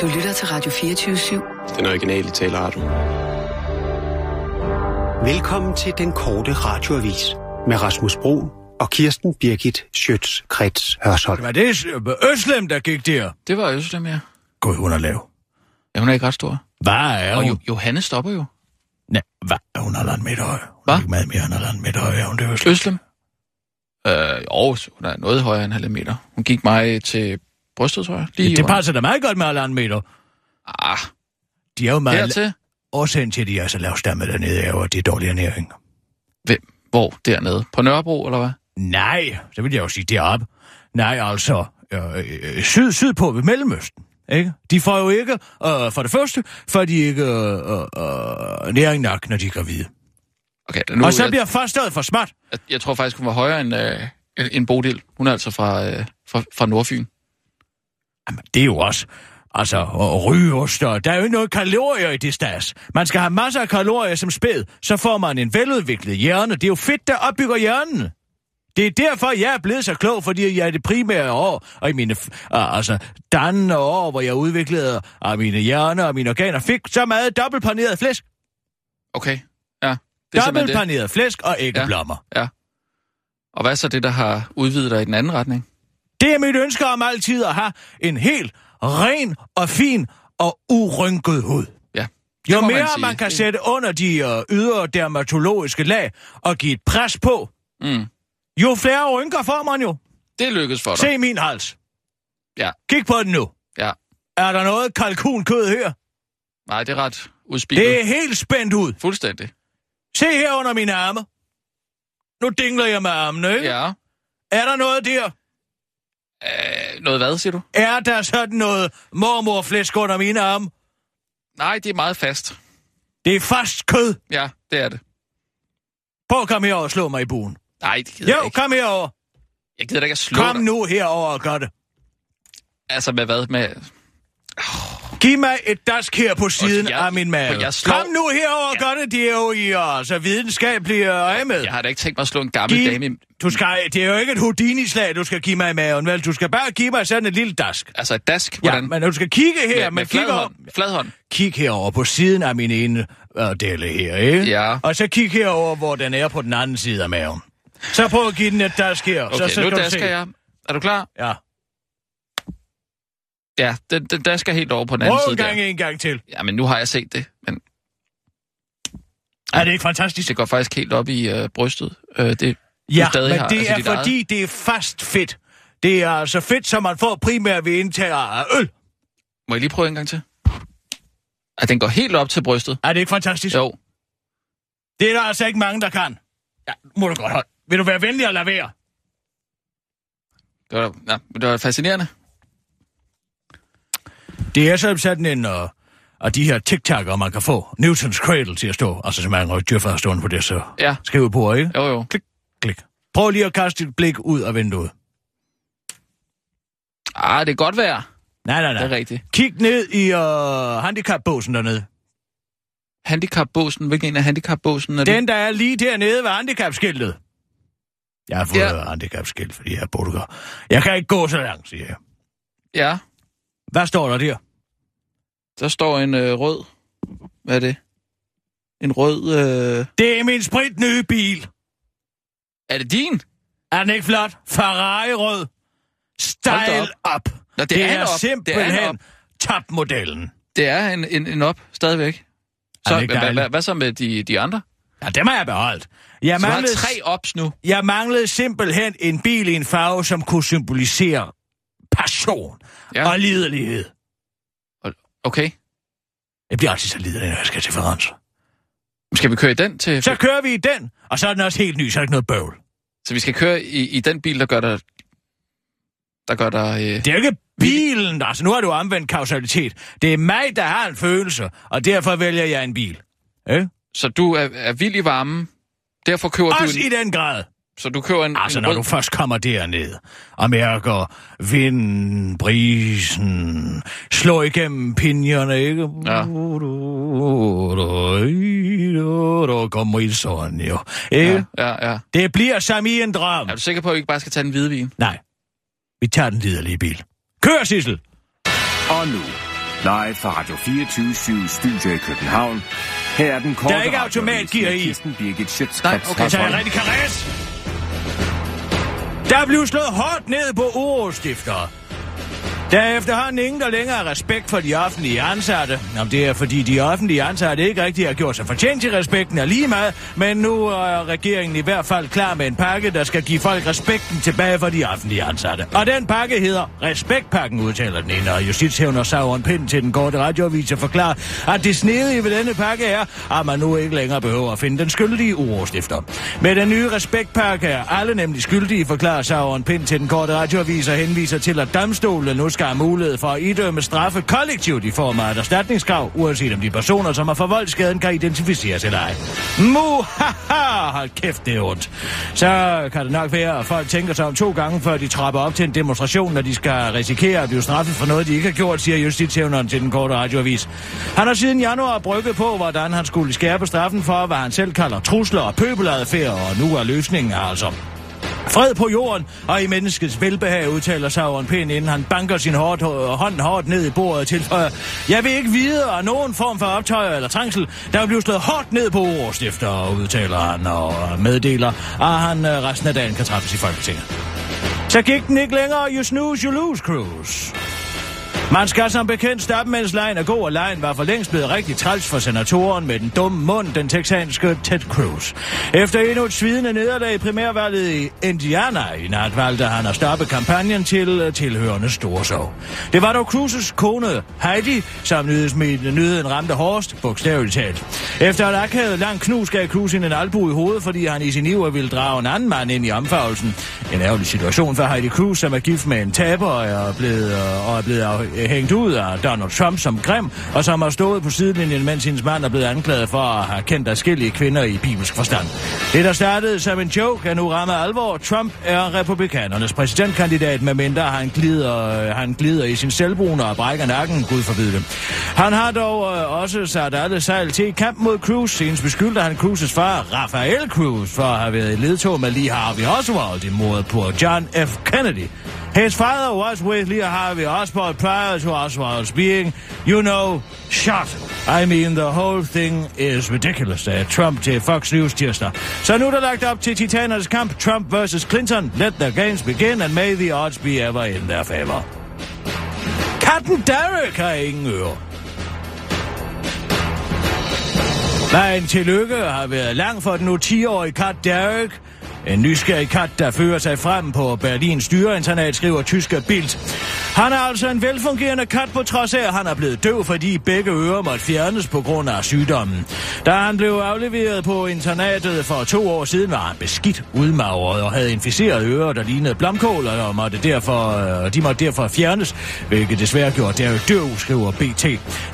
Du lytter til Radio 24-7. Den originale taleradio. Velkommen til den korte radioavis med Rasmus Bro og Kirsten Birgit Schøtz-Krets Hørsholm. Var det Øslem, der gik der? Det var Øslem, ja. Gud, hun er lav. Ja, hun er ikke ret stor. Hvad er Og hun? jo, Johanne stopper jo. Nej, hvad? Er hun halvandet meter høj? Hun Hva? er ikke meget mere end halvandet meter høj, er hun det Øslem? Øslem? Øh, jo, hun er noget højere end halv meter. Hun gik mig til brystet, tror jeg. Lige Ja, det passer da meget godt med halvandet meter. Ah, De er jo meget... hertil? Årsagen til, at de er så lavstamme dernede, er jo, at det er dårlig ernæring. Hvem? Hvor? Dernede? På Nørrebro, eller hvad? Nej, så vil jeg jo sige deroppe. Nej, altså, øh, øh, syd, sydpå ved Mellemøsten. Ikke? De får jo ikke, øh, for det første, får de ikke øh, øh, næring nok, når de er gravide. Okay, nu, og så jeg, bliver fosteret for smart. jeg, jeg, tror faktisk, hun var højere end, øh, end Bodil. Hun er altså fra, øh, fra, fra Nordfyn. Jamen, det er jo også... Altså, og rygeoster, der er jo ikke noget kalorier i det stas. Man skal have masser af kalorier som spæd, så får man en veludviklet hjerne. Det er jo fedt, der opbygger hjernen. Det er derfor, jeg er blevet så klog, fordi jeg er det primære år, og i mine uh, altså, dannende år, hvor jeg udviklede uh, mine hjerner og mine organer, fik så meget dobbeltpaneret flæsk. Okay, ja. Det er. Dobbeltpaneret flæsk og æggeblommer. Ja. Og hvad er så det, der har udvidet dig i den anden retning? Det er mit ønske om altid at have en helt ren og fin og urynket hud. Ja. Jo må man mere sige. man kan sætte under de øh, ydre dermatologiske lag og give et pres på, Mm. jo flere rynker får man jo. Det lykkedes for dig. Se min hals. Ja. Kig på den nu. Ja. Er der noget kalkunkød her? Nej, det er ret udspillet. Det er helt spændt ud. Fuldstændig. Se her under mine arme. Nu dingler jeg med armene, ikke? Ja. Er der noget der? Øh, noget hvad, siger du? Er der sådan noget mormorflæsk under mine arme? Nej, det er meget fast. Det er fast kød. Ja, det er det. Prøv at komme herover og slå mig i buen. Nej, det gider jeg Jo, ikke. kom herover. Jeg gider da ikke at slå Kom dig. nu herover og gør det. Altså med hvad? Med... Giv mig et dask her på siden jeg- af min mave. jeg slår- Kom nu herover og gør det. Det er jo i uh, så videnskabelige øje med. Jeg har da ikke tænkt mig at slå en gammel Giv- dame i... Du skal, det er jo ikke et Houdini-slag, du skal give mig i maven, vel? Du skal bare give mig sådan et lille dask. Altså et dask? Ja, Hvordan? men du skal kigge her, med, men med kig, over, fladhånd. Fladhånd. kig herover på siden af min ene uh, dele her, ikke? Ja. Og så kig herover, hvor den er på den anden side af maven. Så prøv at give den et dask her. Okay, så, så nu dasker jeg. Er du klar? Ja. Ja, den, den dasker helt over på den anden Prøv side en gang der. en gang til. Ja, men nu har jeg set det. Men Er det ikke fantastisk? det går faktisk helt op i øh, brystet. Øh, det, Ja, stadig men har, det altså er fordi, det er fast fedt. Det er altså fedt, som man får primært ved indtag af øl. Må jeg lige prøve en gang til? At den går helt op til brystet. Er det ikke fantastisk? Jo. Det er der altså ikke mange, der kan. Ja, må du godt holde. Vil du være venlig at lade være? Det var, ja, det var fascinerende. Det er så sådan en uh, af de her tic-tacker, man kan få. Newtons cradle til at stå. Altså, som er en dyrfærd stående på det, så Ja. skrive på, ikke? Jo, jo. Klik, klik. Prøv lige at kaste et blik ud af vinduet. Ah, det er godt vejr. Nej, nej, Det er nej. rigtigt. Kig ned i uh, handicapbåsen dernede. Handicapbåsen. Hvilken en af handicapbåsen er det? Den, der er lige dernede ved handicapskiltet. Jeg har fået Ja. ja. handicapskilt, fordi jeg er Portugal. Jeg kan ikke gå så langt, siger jeg. Ja, Hvad står der der? Der står en øh, rød... Hvad er det? En rød... Øh... Det er min spritnye bil. Er det din? Er den ikke flot? Ferrari-rød. Hold Style da up. Nå, det, Det er, er op. Er simpelthen op. topmodellen. Det er en, en, en op stadigvæk. Så, hvad, hvad, hvad så med de, de andre? Ja, dem har jeg beholdt. Jeg Så manglede, tre ops nu. jeg manglede simpelthen en bil i en farve, som kunne symbolisere passion ja. og liderlighed. Okay. Jeg bliver altid så liderlig, når jeg skal til Firenze. Skal vi køre i den til... Så kører vi i den, og så er den også helt ny, så er der ikke noget bøvl. Så vi skal køre i, i den bil, der gør dig... Der gør dig... Øh... Det er ikke bilen, altså nu har du omvendt kausalitet. Det er mig, der har en følelse, og derfor vælger jeg en bil. Eh? Så du er, er vild i varmen. Derfor køber Også du en... i den grad. Så du køber en, Altså, en når rød... du først kommer derned og mærker vinden, brisen, slår igennem pinjerne, ikke? Ja. Der kommer i sådan, jo. Ikke? Ja, ja, ja. Det bliver som i en drøm. Er du sikker på, at vi ikke bare skal tage den hvide vin? Nej, vi tager den liderlige bil. Kør, Sissel! Og nu, Live fra Radio 24 Studio i København. Her er den korte Der er ikke automatgear i. Kirsten Birgit Nej, okay, Så er jeg rigtig karæs. Der blev slået hårdt ned på urostifter. Der er efterhånden ingen, der længere har respekt for de offentlige ansatte. Om det er, fordi de offentlige ansatte ikke rigtig har gjort sig fortjent til respekten er lige meget, men nu er regeringen i hvert fald klar med en pakke, der skal give folk respekten tilbage for de offentlige ansatte. Og den pakke hedder Respektpakken, udtaler den ene, og justitshævner Sauron Pind til den korte radioavis og forklarer, at det snedige ved denne pakke er, at man nu ikke længere behøver at finde den skyldige urostifter. Med den nye Respektpakke er alle nemlig skyldige, forklarer Sauron Pind til den korte radioavis og henviser til, at domstolen nu skal have mulighed for at idømme straffe kollektivt i form af et erstatningskrav, uanset om de personer, som har forvoldt skaden, kan identificeres eller ej. Muhaha! Hold kæft, det er ondt. Så kan det nok være, at folk tænker sig om to gange, før de trapper op til en demonstration, når de skal risikere at blive straffet for noget, de ikke har gjort, siger justitshævneren til den korte radioavis. Han har siden januar brygget på, hvordan han skulle skærpe straffen for, hvad han selv kalder trusler og pøbeladfærd, og nu er løsningen altså Fred på jorden og i menneskets velbehag, udtaler Sauron pænt, inden han banker sin hårdt, hånd hårdt ned i bordet til for, Jeg vil ikke vide af nogen form for optøjer eller trængsel. Der vil blive slået hårdt ned på ordstifter, udtaler han og meddeler, at han øh, resten af dagen kan træffes i Folketinget. Så gik den ikke længere, you snooze, you lose, Cruz. Man skal som bekendt stoppe, mens lejen er god, og lejen var for længst blevet rigtig træls for senatoren med den dumme mund, den texanske Ted Cruz. Efter endnu et svidende nederlag i primærvalget i Indiana i nat valgte han at stoppe kampagnen til øh, tilhørende storsov. Det var dog Cruz's kone Heidi, som nyheden ramte hårdest, bogstaveligt talt. Efter et akavet lang knus gav Cruz en albu i hovedet, fordi han i sin iver ville drage en anden mand ind i omfarvelsen. En ærgerlig situation for Heidi Cruz, som er gift med en taber og er blevet, øh, og er blevet hængt ud af Donald Trump som grim, og som har stået på sidelinjen, mens hendes mand er blevet anklaget for at have kendt adskillige kvinder i bibelsk forstand. Det, der startede som en joke, er nu rammer alvor. Trump er republikanernes præsidentkandidat, medmindre han glider, øh, han glider i sin selvbrune og brækker nakken, gud forbyde det. Han har dog øh, også sat alle sejl til kamp mod Cruz. Senest beskyldte han Cruz's far, Rafael Cruz, for at have været i ledtog med lige Harvey Oswald i mordet på John F. Kennedy. His father was with Lee Harvey Oswald prior to Oswald's being, you know, shot. I mean, the whole thing is ridiculous, sagde Trump til Fox News tirsdag. Så nu er der lagt op til titanernes kamp, Trump versus Clinton. Let the games begin, and may the odds be ever in their favor. Katten Derek har ingen ører. Vejen til lykke har været lang for den nu 10-årige kat Derek, en nysgerrig kat, der fører sig frem på Berlins dyreinternat, skriver tyske Bild. Han er altså en velfungerende kat på trods af, at han er blevet døv, fordi begge ører måtte fjernes på grund af sygdommen. Da han blev afleveret på internatet for to år siden, var han beskidt, udmagret og havde inficeret ører, der lignede blomkål, og måtte derfor, øh, de måtte derfor fjernes, hvilket desværre gjorde Derek døv, skriver BT.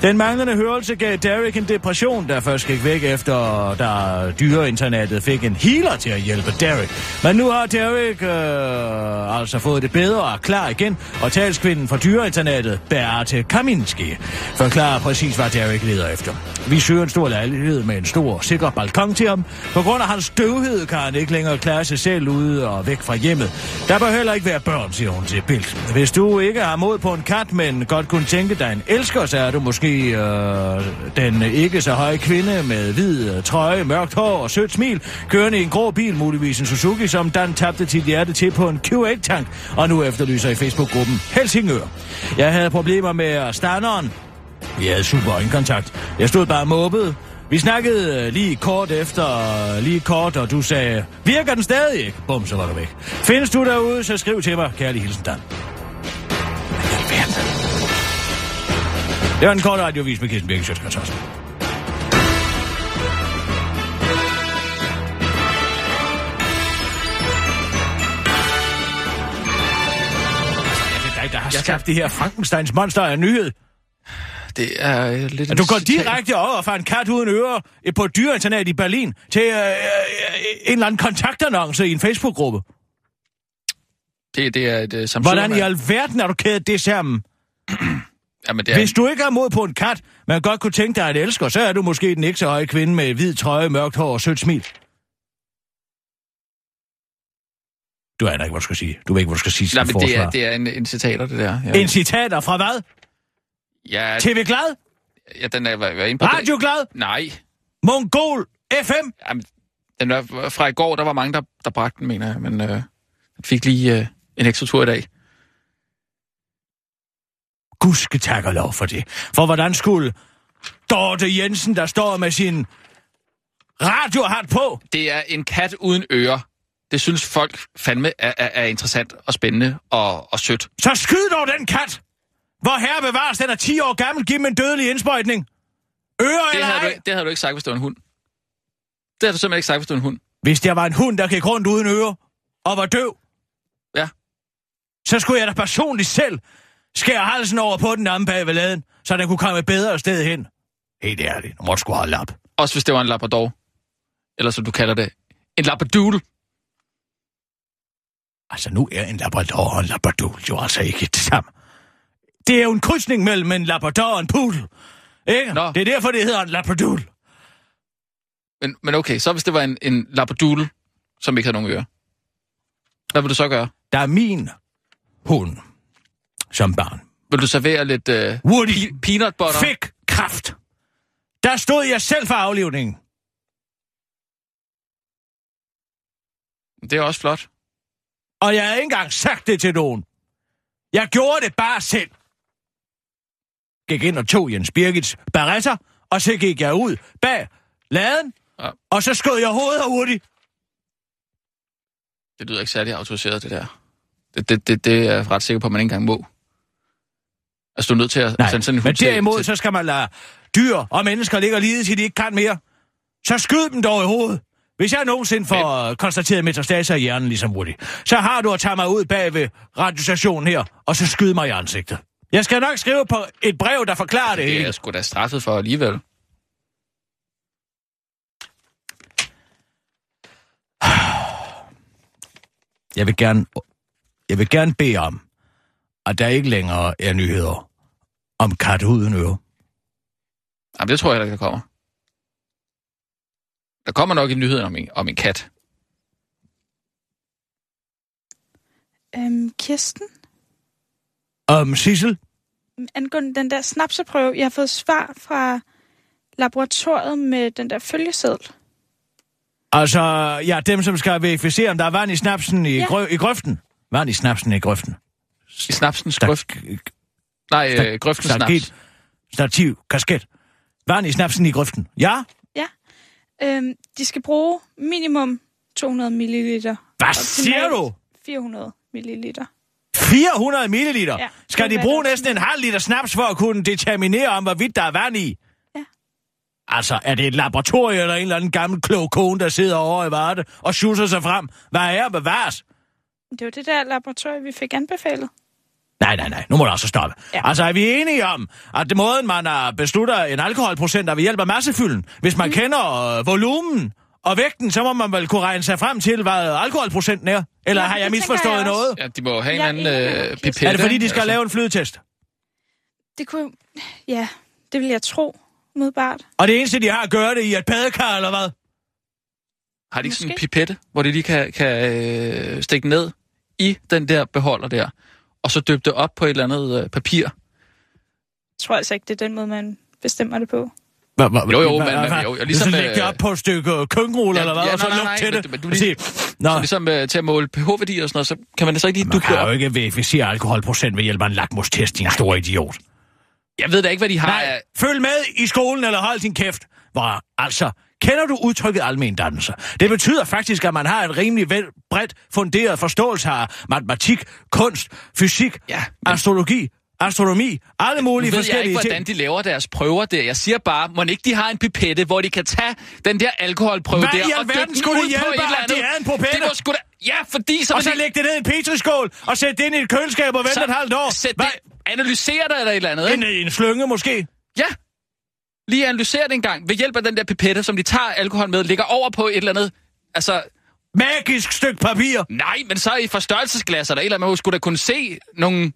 Den manglende hørelse gav Derek en depression, der først gik væk efter, da dyreinternatet fik en healer til at hjælpe Derek. Men nu har Derek øh, altså fået det bedre og er klar igen, og talskvinden fra dyreinternatet, Berthe Kaminski, forklarer præcis, hvad Derek leder efter. Vi søger en stor lejlighed med en stor, sikker balkon til ham. På grund af hans døvhed kan han ikke længere klare sig selv ude og væk fra hjemmet. Der bør heller ikke være børn, siger hun til Bild. Hvis du ikke har mod på en kat, men godt kunne tænke dig en elsker, så er du måske øh, den ikke så høje kvinde med hvid trøje, mørkt hår og sødt smil, kørende i en grå bil, muligvis en Suzuki, som Dan tabte sit hjerte til på en Q8-tank, og nu efterlyser i Facebook-gruppen Helsingør. Jeg havde problemer med standeren. Vi havde super øjenkontakt. Jeg stod bare mobbet. Vi snakkede øh, lige kort efter, øh, lige kort, og du sagde, virker den stadig ikke? Bum, så var du væk. Findes du derude, så skriv til mig. Kærlig hilsen, Dan. Det var en kort radiovis med Kirsten Birke Sjøtskrets har skabt det her Frankensteins monster af nyhed. Det er øh, lidt... At du går direkte over fra en kat uden ører på et dyreinternat i Berlin til øh, øh, en eller anden kontaktannonce i en Facebook-gruppe. Det, det er et Samsung... Hvordan i alverden er du kædet det sammen? Jamen, det er Hvis du ikke har mod på en kat, men godt kunne tænke dig at elsker, så er du måske den ikke så høje kvinde med hvid trøje, mørkt hår og sødt smil. Du aner ikke, hvad du skal sige. Du ved ikke, hvad du skal sige til Nej, men det er, det er en, en citater, det der. Ja. En citater fra hvad? Ja, TV Glad? ja den er, var, var inde på Radio Glad? Nej, Mongol? FM? Jamen, den er fra i går, der var mange, der, der bragte den, mener jeg, men øh, den fik lige øh, en ekstra tur i dag. Gudske tak og lov for det. For hvordan skulle Dorte Jensen, der står med sin radiohat på, Det er en kat uden ører. Det synes folk fandme er, er, er interessant og spændende og, og sødt. så skyd dog den kat! Hvor herre bevares, den er 10 år gammel, giv mig en dødelig indsprøjtning. Ører Det eller havde, du, ej? ikke- det havde du ikke sagt, hvis det var en hund. Det havde du simpelthen ikke sagt, hvis det var en hund. Hvis der var en hund, der gik rundt uden ører og var døv, Ja. så skulle jeg da personligt selv skære halsen over på den anden bag ved laden, så den kunne komme et bedre sted hen. Helt ærligt, nu må du sgu holde op. Også hvis det var en labrador. Eller som du kalder det, en labradoodle. Altså, nu er en labrador og en labrador jo altså ikke det samme. Det er jo en krydsning mellem en labrador og en pudel. Ikke? Nå. Det er derfor, det hedder en labrador. Men, men okay, så hvis det var en, en labradoodle, som ikke havde nogen ører. Hvad vil du så gøre? Der er min hund som barn. Vil du servere lidt øh, Woody pe- peanut butter? fik kraft. Der stod jeg selv for aflivningen. Det er også flot. Og jeg havde ikke engang sagt det til nogen. Jeg gjorde det bare selv. Gik ind og tog Jens Birgits barretter, og så gik jeg ud bag laden, Ja. og så skød jeg hovedet hurtigt. Det lyder ikke særlig autoriseret, det der. Det, det, det, det er jeg ret sikker på, at man ikke engang må. Altså, du er nødt til at Nej, sende sådan en men derimod, til... så skal man lade dyr og mennesker ligge og lide, til de ikke kan mere. Så skyd dem dog i hovedet. Hvis jeg nogensinde får men... konstateret metastaser i hjernen, ligesom Woody, så har du at tage mig ud bag ved radiostationen her, og så skyde mig i ansigtet. Jeg skal nok skrive på et brev, der forklarer det, Det er hele. jeg sgu da straffet for alligevel. Jeg vil gerne, jeg vil gerne bede om, at der ikke længere er nyheder om kat uden øre. Jamen, det tror jeg heller ikke, der kommer. Der kommer nok en nyhed om en, om en kat. Øhm, Kirsten, Om Sissel? angående den der snapseprøve, jeg har fået svar fra laboratoriet med den der følgeseddel. Altså, ja, dem, som skal verificere, om der er vand i snapsen i, Ja. grø- i grøften. Vand i snapsen i grøften. I snapsens Der- grøft. Nej, øh, grøftens snaps. Stativ, kasket. Vand i snapsen i grøften. Ja? Øhm, de skal bruge minimum 200 ml. Hvad siger du? 400 ml. 400 milliliter? Ja, Skal de bruge næsten en halv liter snaps for at kunne determinere, om hvorvidt der er vand i? Ja. Altså, er det et laboratorium eller en eller anden gammel klog kone, der sidder over i Varde og schusser sig frem? Hvad er bevares? Det var det der laboratorium, vi fik anbefalet. Nej, nej, nej. Nu må du også stoppe. Ja. Altså, er vi enige om, at det måden, man har beslutter en alkoholprocent, er ved hjælp af massefylden? Hvis man mm. kender øh, volumen og vægten, så må man vel kunne regne sig frem til, hvad alkoholprocenten er? Eller Ja, har jeg misforstået jeg noget? Ja, de må have en er anden øh, pipette. Er det fordi, de skal altså. lave en flydetest? Det kunne... Ja, det vil jeg tro, modbart. Og det eneste, de har at gøre det i et badekar, eller hvad? Har de ikke sådan en pipette, hvor de lige kan, kan øh, stikke ned i den der beholder der, og så dyppe det op på et eller andet øh, papir? Jeg tror altså ikke, det er den måde, man bestemmer det på. Hva, hva, Jo, jo, hva- men- jo, jo, ligesom, så læg det øh, op på et stykke køkkenrulle, Ja, eller hvad, ja, og så nej, til det. men du lige- Så ligesom øh, til at måle pH-værdier og sådan noget, så kan man altså ikke lige man dukke det kan op. jo ikke verificere alkoholprocent ved hjælp af en lakmustest, din store idiot. Jeg ved da ikke, hvad de har. Nej, følg med i skolen, eller hold din kæft. Hvor, altså, kender du udtrykket almen dannelse? Det betyder faktisk, at man har en rimelig vel bredt funderet forståelse af matematik, kunst, fysik, Ja, men- astrologi, astronomi, alle mulige ved jeg forskellige ikke, ting. hvordan de laver deres prøver der. Jeg siger bare, må ikke de har en pipette, hvor de kan tage den der alkoholprøve Hvad der i og alverden skulle det hjælpe, at de havde en pipette? Det var sgu da... Ja, fordi så... Og så de- læg det ned i en petriskål, og sæt det ind i et køleskab og vent så et halvt år. Sæt Hvad? det, analysere det eller et eller andet, En, ikke? en slynge måske? Ja. Lige analysere det en gang ved hjælp af den der pipette, som de tager alkohol med, lægger over på et eller andet... Altså, Magisk stykke papir. nej, men så i forstørrelsesglas eller et eller andet, man skulle da kunne se nogle...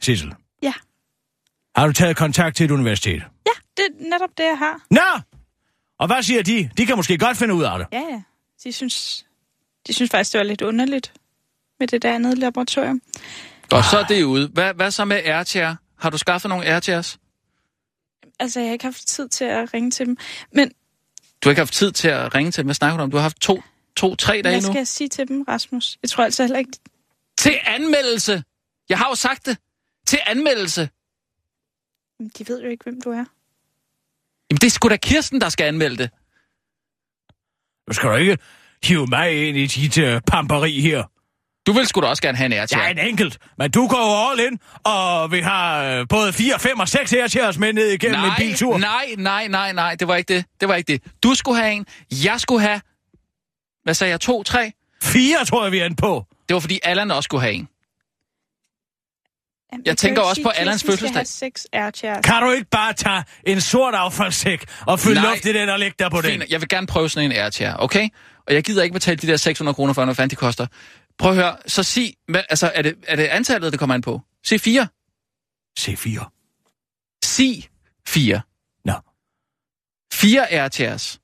Sissel. Ja. Har du taget kontakt til et universitet? Ja, det er netop det, jeg har. Nå! Og hvad siger de? De kan måske godt finde ud af det. Ja, ja. De synes, de synes faktisk, det var lidt underligt med det der andet laboratorium. Og så er det ude. Hvad, hvad så med RTR? Har du skaffet nogle airchairs? Altså, jeg har ikke haft tid til at ringe til dem. Men Du har ikke haft tid til at ringe til dem. Hvad snakker du om? Du har haft to, to tre dage hvad nu. skal jeg sige til dem, Rasmus? Jeg tror altså heller ikke... Til anmeldelse! Jeg har jo sagt det. Til anmeldelse. De ved jo ikke, hvem du er. Jamen, det er sgu da Kirsten, der skal anmelde det. Du skal du ikke hive mig ind i dit uh, pamperi her. Du vil sgu da også gerne have en airchair. Jeg er en enkelt, men du går jo all in, og vi har uh, både 4, 5 og 6 airchairs med ned igennem en biltur. nej, nej, nej, nej, det var ikke det. Det var ikke det. Du skulle have en, jeg skulle have... Hvad sagde jeg? To, tre? 4 tror jeg, vi er inde på. Det var fordi Allan også skulle have en. Jamen, Jeg tænker også sige, på Allans fødselsdag. Kan du ikke bare tage en sort affaldssæk og fylde Nej. luft i den og lægge der på den? Fint, jeg vil gerne prøve sådan en airchair, okay? Og jeg gider ikke betale de der 600 kroner for, hvad fanden de koster. Prøv at høre, så sig, hvad, altså, er det, er det antallet, det kommer an på? Sig 4. C4. Sig 4. Nå. 4 airchairs.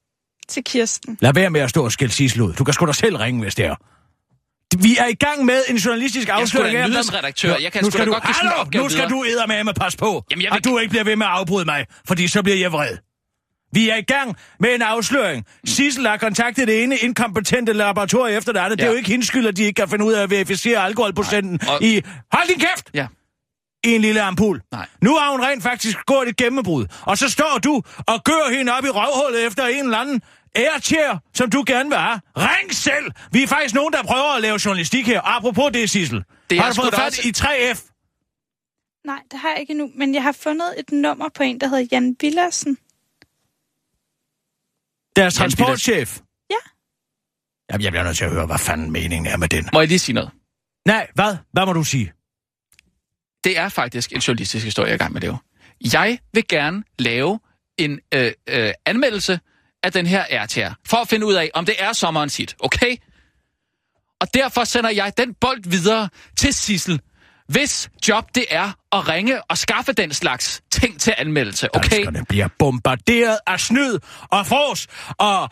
Til Kirsten. Lad være med at stå og skælde Sissel ud. Du kan sgu da selv ringe, hvis det er. Vi er i gang med en journalistisk er afsløring. en af, hvem- nyhedsredaktør. Jeg kan nu skal da du, godt give Hallo, nu skal videre. du eddermame passe på, Jamen, jeg vil at du ikke bliver ved med at afbryde mig, fordi så bliver jeg vred. Vi er i gang med en afsløring. Sissel har kontaktet det ene inkompetente laboratorium efter det andet. Det er Ja. jo ikke hendes skyld, at de ikke kan finde ud af at verificere alkoholprocenten Og- i... Hold din kæft! Ja. i en lille ampul. Nej. Nu har hun rent faktisk gået et gennembrud. Og så står du og gør hende op i røvhullet efter en eller anden airchair, som du gerne vil have. Ring selv! Vi er faktisk nogen, der prøver at lave journalistik her. Apropos det, Sissel. Det har du fået fat også- i 3F? Nej, det har jeg ikke endnu. Men jeg har fundet et nummer på en, der hedder Jan Villersen. Deres transportchef? Ja. Jamen, jeg bliver nødt til at høre, hvad fanden meningen er med den. Må jeg lige sige noget? Nej, hvad? Hvad må du sige? Det er faktisk en journalistisk historie, jeg er i gang med det jo. Jeg vil gerne lave en øh, øh, anmeldelse af den her airchair, for at finde ud af, om det er sommerens hit, okay? Og derfor sender jeg den bold videre til Sissel, hvis job det er at ringe og skaffe den slags ting til anmeldelse, okay? Danskerne bliver bombarderet af snyd og fros og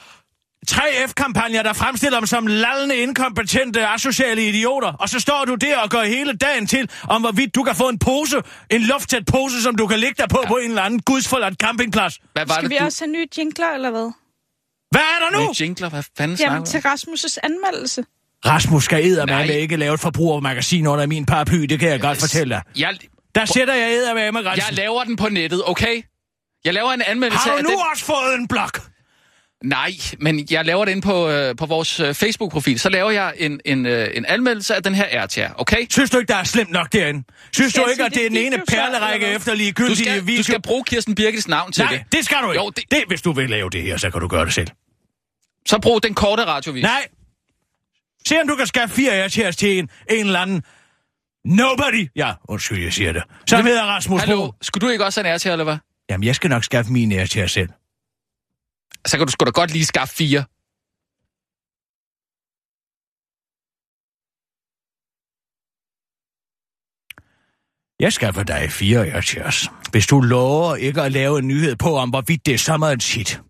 3F-kampagner, der fremstiller dem som lallende, inkompetente, asociale idioter. Og så står du der og gør hele dagen til, om hvorvidt du kan få en pose, en lufttæt pose, som du kan lægge dig på ja. på en eller anden gudsforladt campingplads. Hvad var Skal det, vi du... også have nye jingler, eller hvad? Hvad er der nu? Nye jingler, hvad fanden Jamen, til? Rasmus' anmeldelse. Rasmus skal eddermame ikke lave et forbrugermagasin under min paraply, det kan jeg godt fortælle dig. Jeg, Der sætter jeg eddermame jeg grænsen. laver den på nettet, okay? Jeg laver en anmeldelse Har af du nu den... også fået en blok? Nej, men jeg laver det inde på, øh, på vores øh, Facebook-profil. Så laver jeg en, en, øh, en anmeldelse af den her airchair, okay? Synes du ikke, der er slemt nok derinde? Synes du jeg ikke, at det er den ene perlerække efter Du ligegyldige skal, video? du skal bruge Kirsten Birgits navn til Nej, det. det skal du ikke. Jo, det- det, hvis du vil lave det her, så kan du gøre det selv. Så brug den korte radiovis. Nej. Se om du kan skaffe fire airchairs til en, en eller anden nobody. Ja, undskyld, jeg siger det. Som hedder Rasmus Hallo, Bro. skulle du ikke også have en airchair, eller hvad? Jamen, jeg skal nok skaffe min airchair selv. Så kan du sgu da godt lige skaffe fire. Jeg skaffer dig fire airchairs. Hvis du lover ikke at lave en nyhed på, om hvorvidt det er sommerens hit.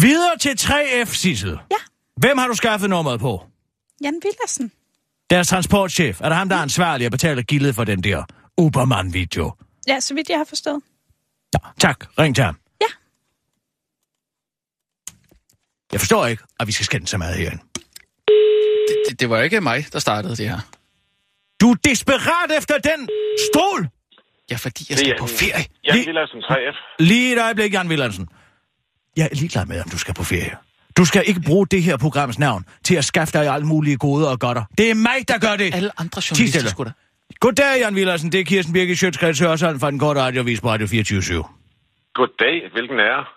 Videre til 3F, Sissel. Ja. Hvem har du skaffet nummeret på? Jan Villersen. Deres transportchef. Er det ham, der er ansvarlig og betaler gildet for den der Uberman-video? Ja, så vidt jeg har forstået. Ja, tak. Ring til ham. Ja. Jeg forstår ikke, at vi skal skænde så meget herinde. Det, det, det var ikke mig, der startede det her. Du er desperat efter den stol! Ja, fordi jeg skal er på ferie. Jan Lige- Villersen 3F. Lige et øjeblik, Jan Villandsen. Jeg er ligeglad med, om du skal på ferie. Du skal ikke bruge det her programs navn til at skaffe dig alle mulige goder og godter. Det er mig, der gør det. Alle andre journalister skulle da. Goddag, Jan Villandsen. Det er Kirsten Birgit Sjøtskreds Hørsholm fra den korte radiovis på Radio 24 Goddag, hvilken er?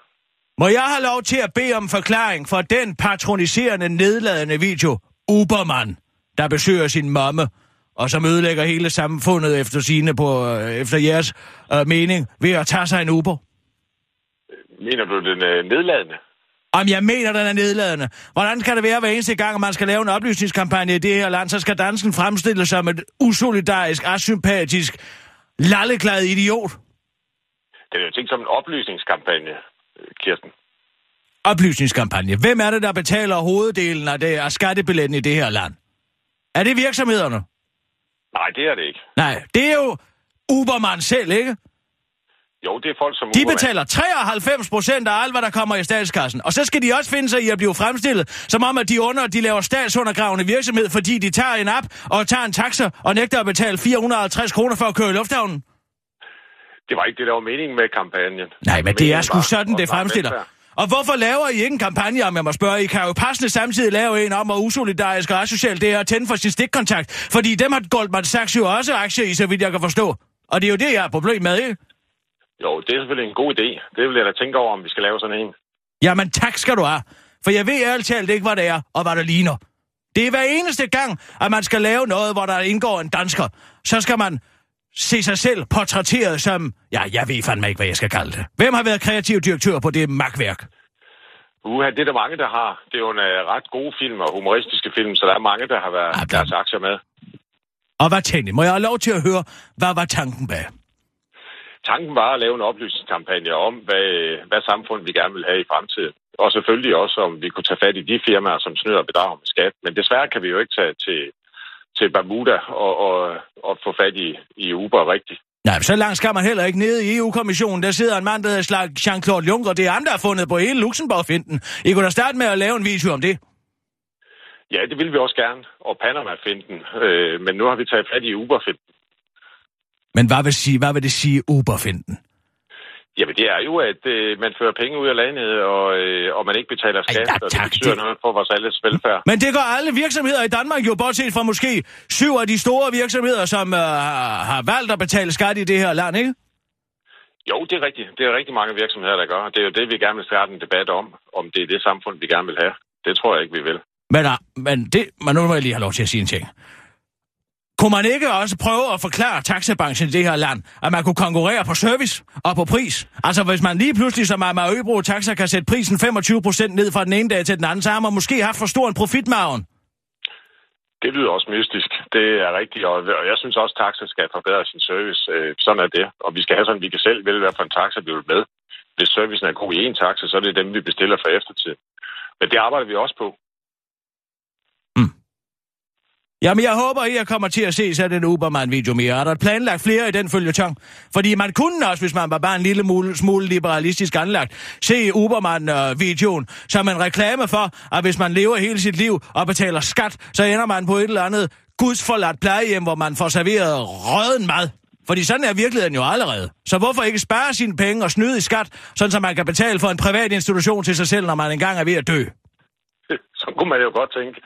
Må jeg have lov til at bede om forklaring for den patroniserende, nedladende video, Uberman, der besøger sin mamme, og som ødelægger hele samfundet efter sine på, øh, efter jeres øh, mening, ved at tage sig en Uber? Mener du den øh, nedladende? Om jeg mener, den er nedladende. Hvordan kan det være hver eneste gang, at man skal lave en oplysningskampagne i det her land, så skal dansken fremstilles som et usolidarisk, asympatisk, lalleglad idiot? Den er jo tænkt som en oplysningskampagne, Kirsten. Oplysningskampagne. Hvem er det, der betaler hoveddelen af, det, af skattebilletten i det her land? Er det virksomhederne? Nej, det er det ikke. Nej, det er jo Uberman selv, ikke? Jo, det er folk som De betaler 93 procent af alt, hvad der kommer i statskassen. Og så skal de også finde sig i at blive fremstillet, som om, at de under, de laver statsundergravende virksomhed, fordi de tager en app og tager en taxa og nægter at betale 450 kroner for at køre i lufthavnen. Det var ikke det, der var meningen med kampagnen. Nej, men det er sgu sådan, det fremstiller. Og hvorfor laver I ikke en kampagne, om jeg må spørge? I kan jo passende samtidig lave en om, at usolidarisk og asocialt det er at tænde for sin stikkontakt. Fordi dem har Goldman Sachs jo også aktier i, så vidt jeg kan forstå. Og det er jo det, jeg har problem med, ikke? Jo, det er selvfølgelig en god idé. Det vil jeg da tænke over, om vi skal lave sådan en. Jamen tak skal du have. For jeg ved ærligt talt ikke, hvad det er, og hvad der ligner. Det er hver eneste gang, at man skal lave noget, hvor der indgår en dansker. Så skal man se sig selv portrætteret som... Ja, jeg ved fandme ikke, hvad jeg skal kalde det. Hvem har været kreativ direktør på det magtværk? Uha, det er der mange, der har. Det er jo en uh, ret gode film og humoristiske film, så der er mange, der har været ja, der- deres aktier med. Og hvad tænkte? Må jeg have lov til at høre, hvad var tanken bag? Tanken var at lave en oplysningskampagne om, hvad, hvad samfund vi gerne vil have i fremtiden. Og selvfølgelig også, om vi kunne tage fat i de firmaer, som snyder og bedrager med skat. Men desværre kan vi jo ikke tage til, til Bermuda og, og, og få fat i, i Uber rigtigt. Nej, så langt skal man heller ikke nede i EU-kommissionen. Der sidder en mand, der hedder Jean-Claude Juncker. Det er ham, der har fundet på hele Luxembourg-finden. I kunne da starte med at lave en video om det. Ja, det vil vi også gerne. Og Panama-finden. Øh, men nu har vi taget fat i Uber-finden. Men hvad vil, sige, hvad vil det sige, Uber-finden? Jamen, det er jo, at øh, man fører penge ud af landet, og, øh, og man ikke betaler skat, ja, og tak, det betyder det- noget for vores alles velfærd. Men det gør alle virksomheder i Danmark jo, bortset fra måske syv af de store virksomheder, som øh, har- valgt at betale skat i det her land, ikke? Jo, det er rigtigt. Det er rigtig mange virksomheder, der gør. Det er jo det, vi gerne vil starte en debat om, om det er det samfund, vi gerne vil have. Det tror jeg ikke, vi vil. Men, uh, men, det, men nu må jeg lige have lov til at sige en ting. Kunne man ikke også prøve at forklare taxabranchen i det her land, at man kunne konkurrere på service og på pris? Altså, hvis man lige pludselig som Amager Øbro Taxa kan sætte prisen 25% ned fra den ene dag til den anden, så har man måske haft for stor en profitmargen. Det lyder også mystisk. Det er rigtigt, og jeg synes også, at taxa skal forbedre sin service. Øh, sådan er det. Og vi skal have sådan, at vi kan selv vælge, hvad for en taxa vi vil med. Hvis servicen er god i en taxa, så er det dem, vi bestiller for eftertid. Men det arbejder vi også på. Jamen, jeg håber, at jeg kommer til at se sådan en Uberman-video mere. Er der planlagt flere i den følgetong? Fordi man kunne også, hvis man var bare en lille mule, smule liberalistisk anlagt, se Uberman-videoen som en reklame for, at hvis man lever hele sit liv og betaler skat, så ender man på et eller andet gudsforladt plejehjem, hvor man får serveret røden mad. Fordi sådan er virkeligheden jo allerede. Så hvorfor ikke spare sine penge og snyde i skat, sådan så man kan betale for en privat institution til sig selv, når man engang er ved at dø? Så kunne man jo godt tænke.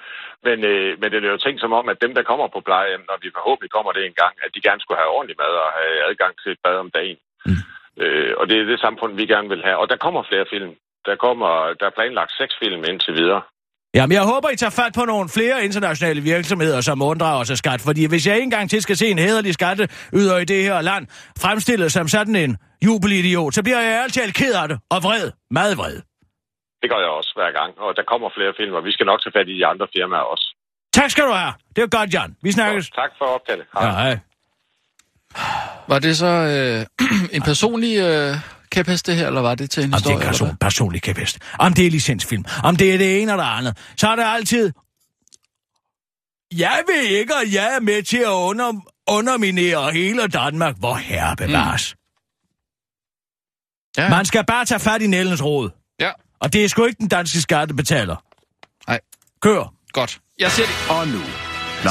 Men, øh, men det er jo tænkt som om, at dem, der kommer på plejehjem, når vi forhåbentlig kommer det en gang, at de gerne skulle have ordentlig mad og have adgang til et bad om dagen. Mm. Øh, og det er det samfund, vi gerne vil have. Og der kommer flere film. Der kommer der er planlagt seks film indtil videre. Jamen, jeg håber, I tager fat på nogle flere internationale virksomheder, som unddrager sig skat. Fordi hvis jeg en gang til skal se en hederlig skatteyder i det her land, fremstillet som sådan en jubelidiot, så bliver jeg altid ked af det og vred. Meget vred. Det gør jeg også hver gang. Og der kommer flere film, og vi skal nok tage fat i de andre firmaer også. Tak skal du have. Det var godt, Jan. Vi snakkes. Så, tak for opkaldet. Hej. Ja, hej. Var det så øh, en personlig øh, kæphest det her, eller var det til en Om det historie? er eller person, hvad? personlig kæphest. Om det er licensfilm. Om det er det ene eller det andet. Så er det altid... Jeg vil ikke, at jeg er med til at under, underminere hele Danmark, hvor herre bevares. Ja. Mm. Man skal bare tage fat i Nellens råd. ja, Og det er sgu ikke den danske skattebetaler. Nej. Kør. godt. Jeg ser det. Og nu,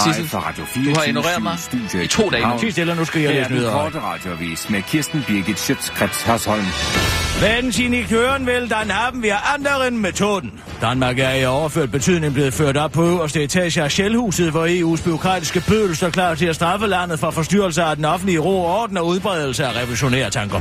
Sissel, live fra Radio 4 du har ignoreret mig i to dage nu. Sig stille, nu skal jeg er læse den nyheder. korte radioavis med Kirsten Birgit Schøtzgrads Hasholm. Wenn Sie nicht hören will, dann haben wir anderen Methoden. Danmark er i overført betydning blevet ført op på øverste etage af Shellhuset, hvor EU's byråkratiske bødel står klar til at straffe landet for forstyrrelse af den offentlige ro og orden og udbredelse af revolutionære tanker.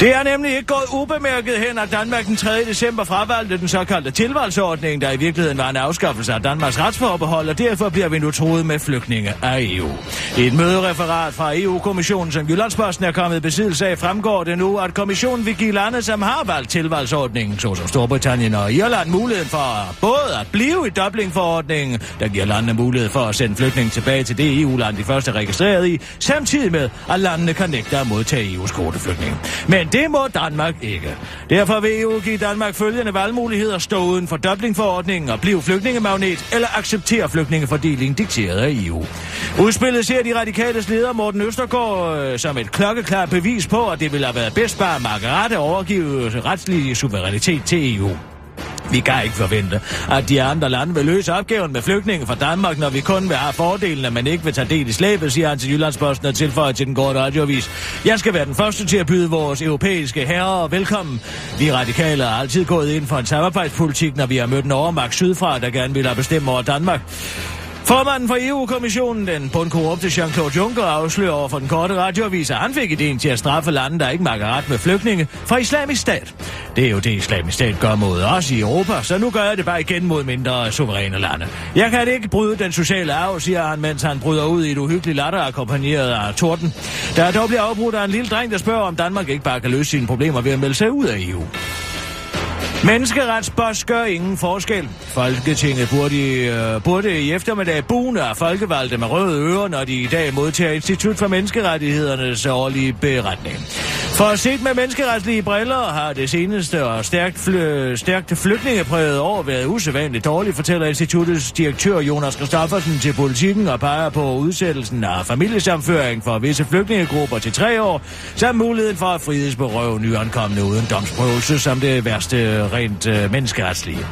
Det er nemlig ikke gået ubemærket hen, at Danmark den 3. december fravalgte den såkaldte tilvalgsordning, der i virkeligheden var en afskaffelse af Danmarks retsforbehold, og derfor bliver vi nu troet med flygtninge af EU. I et mødereferat fra EU-kommissionen, som Jyllandsposten er kommet i besiddelse af, fremgår det nu, at kommissionen vil give lande, som har valgt tilvalgsordningen, såsom Storbritannien og Irland, muligheden for både at blive i Dublin-forordningen, der giver landene mulighed for at sende flygtninge tilbage til det EU-land, de først er registreret i, samtidig med, at landene kan nægte at modtage EU's kvoteflygtninge. Men men det må Danmark ikke. Derfor vil EU give Danmark følgende valgmuligheder. Stå uden for Dublin-forordningen og blive flygtningemagnet, eller acceptere flygtningefordeling dikteret af EU. Udspillet ser de radikales leder Morten Østergaard øh, som et klokkeklart bevis på, at det ville have været bedst bare Margrethe overgive retslig suverænitet til EU. Vi kan ikke forvente, at de andre lande vil løse opgaven med flygtninge fra Danmark, når vi kun vil have fordelene, men ikke vil tage del i slæbet, siger han til Jyllandsposten og tilføjer til den korte radiovis. Jeg skal være den første til at byde vores europæiske herrer velkommen. Vi radikale har altid gået ind for en samarbejdspolitik, når vi har mødt en overmagt sydfra, der gerne vil have bestemme over Danmark. Formanden for EU-kommissionen, den bundkorrupte Jean-Claude Juncker, afslører over for den korte radioavis, at han fik ideen til at straffe lande, der ikke makker ret med flygtninge fra islamisk stat. Det er jo det, islamisk stat gør mod os i Europa, så nu gør jeg det bare igen mod mindre suveræne lande. Jeg kan ikke bryde den sociale arv, siger han, mens han bryder ud i et uhyggeligt latter akkompagneret af torden. Der dog bliver afbrudt af en lille dreng, der spørger, om Danmark ikke bare kan løse sine problemer ved at melde sig ud af EU. Menneskeretsboss gør ingen forskel. Folketinget burde, øh, burde i eftermiddag bune af folkevalgte med røde ører, når de i dag modtager Institut for Menneskerettighedernes årlige beretning. For set med menneskeretlige briller har det seneste og stærkt, fly, stærkt flygtningepræget år været usædvanligt dårligt, fortæller instituttets direktør Jonas Christoffersen til politikken og peger på udsættelsen af familiesamføring for visse flygtningegrupper til tre år, samt muligheden for at frihedsberøve nyankomne uden domsprøvelse som det værste rent øh, menneskeretslige.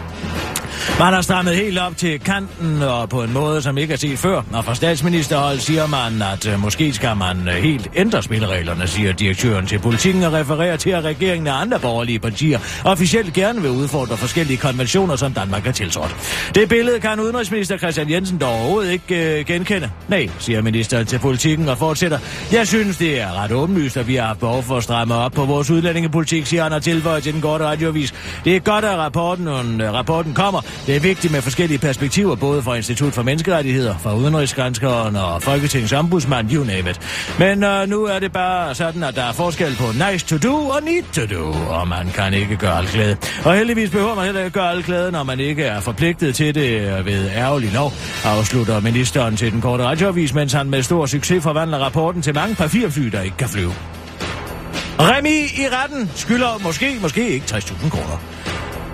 Man har strammet helt op til kanten og på en måde, som ikke er set før. Og fra statsministerhold siger man, at øh, måske skal man øh, helt ændre spillereglerne, siger direktøren til politikken og refererer til, at regeringen og andre borgerlige partier officielt gerne vil udfordre forskellige konventioner, som Danmark har tiltrådt. Det billede kan udenrigsminister Christian Jensen dog overhovedet ikke øh, genkende. Nej, siger ministeren til politikken og fortsætter. Jeg synes, det er ret åbenlyst, at vi har haft behov for at stramme op på vores udlændingepolitik, siger han og tilføjer til den korte radiovis. Det er godt, at rapporten, øh, rapporten kommer. Det er vigtigt med forskellige perspektiver, både fra Institut for Menneskerettigheder, fra Udenrigsgranskeren og Folketingets ombudsmand, you name it. Men øh, nu er det bare sådan, at der er forskel på nice to do og need to do, og man kan ikke gøre alt glæde. Og heldigvis behøver man heller ikke gøre alt glæde, når man ikke er forpligtet til det øh, ved ærgerlig lov, afslutter ministeren til den korte radioavis, mens han med stor succes forvandler rapporten til mange papirfly, der ikke kan flyve. Remi i retten skylder måske, måske ikke 60.000 kroner.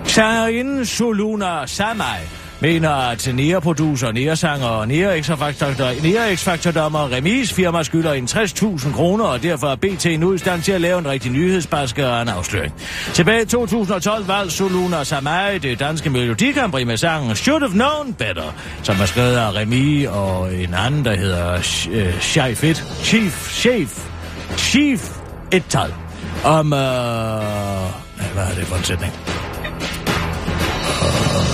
Sangerinde Soluna Samai mener, at Nea-producer, Nea-sanger og Nea-X-Factor-dommer Remis firma skylder en 60.000 kroner, og derfor er BT nu i stand til at lave en rigtig nyhedsbasker og en afsløring. Tilbage i 2012 valgte Soluna Samai det danske Melodikampri med sangen Should Have Known Better, som er skrevet af Remi og en anden, der hedder øh, Shai Fit, Chief, Chef, Chief Ettal, om... Uh... Hvad er det for en sætning?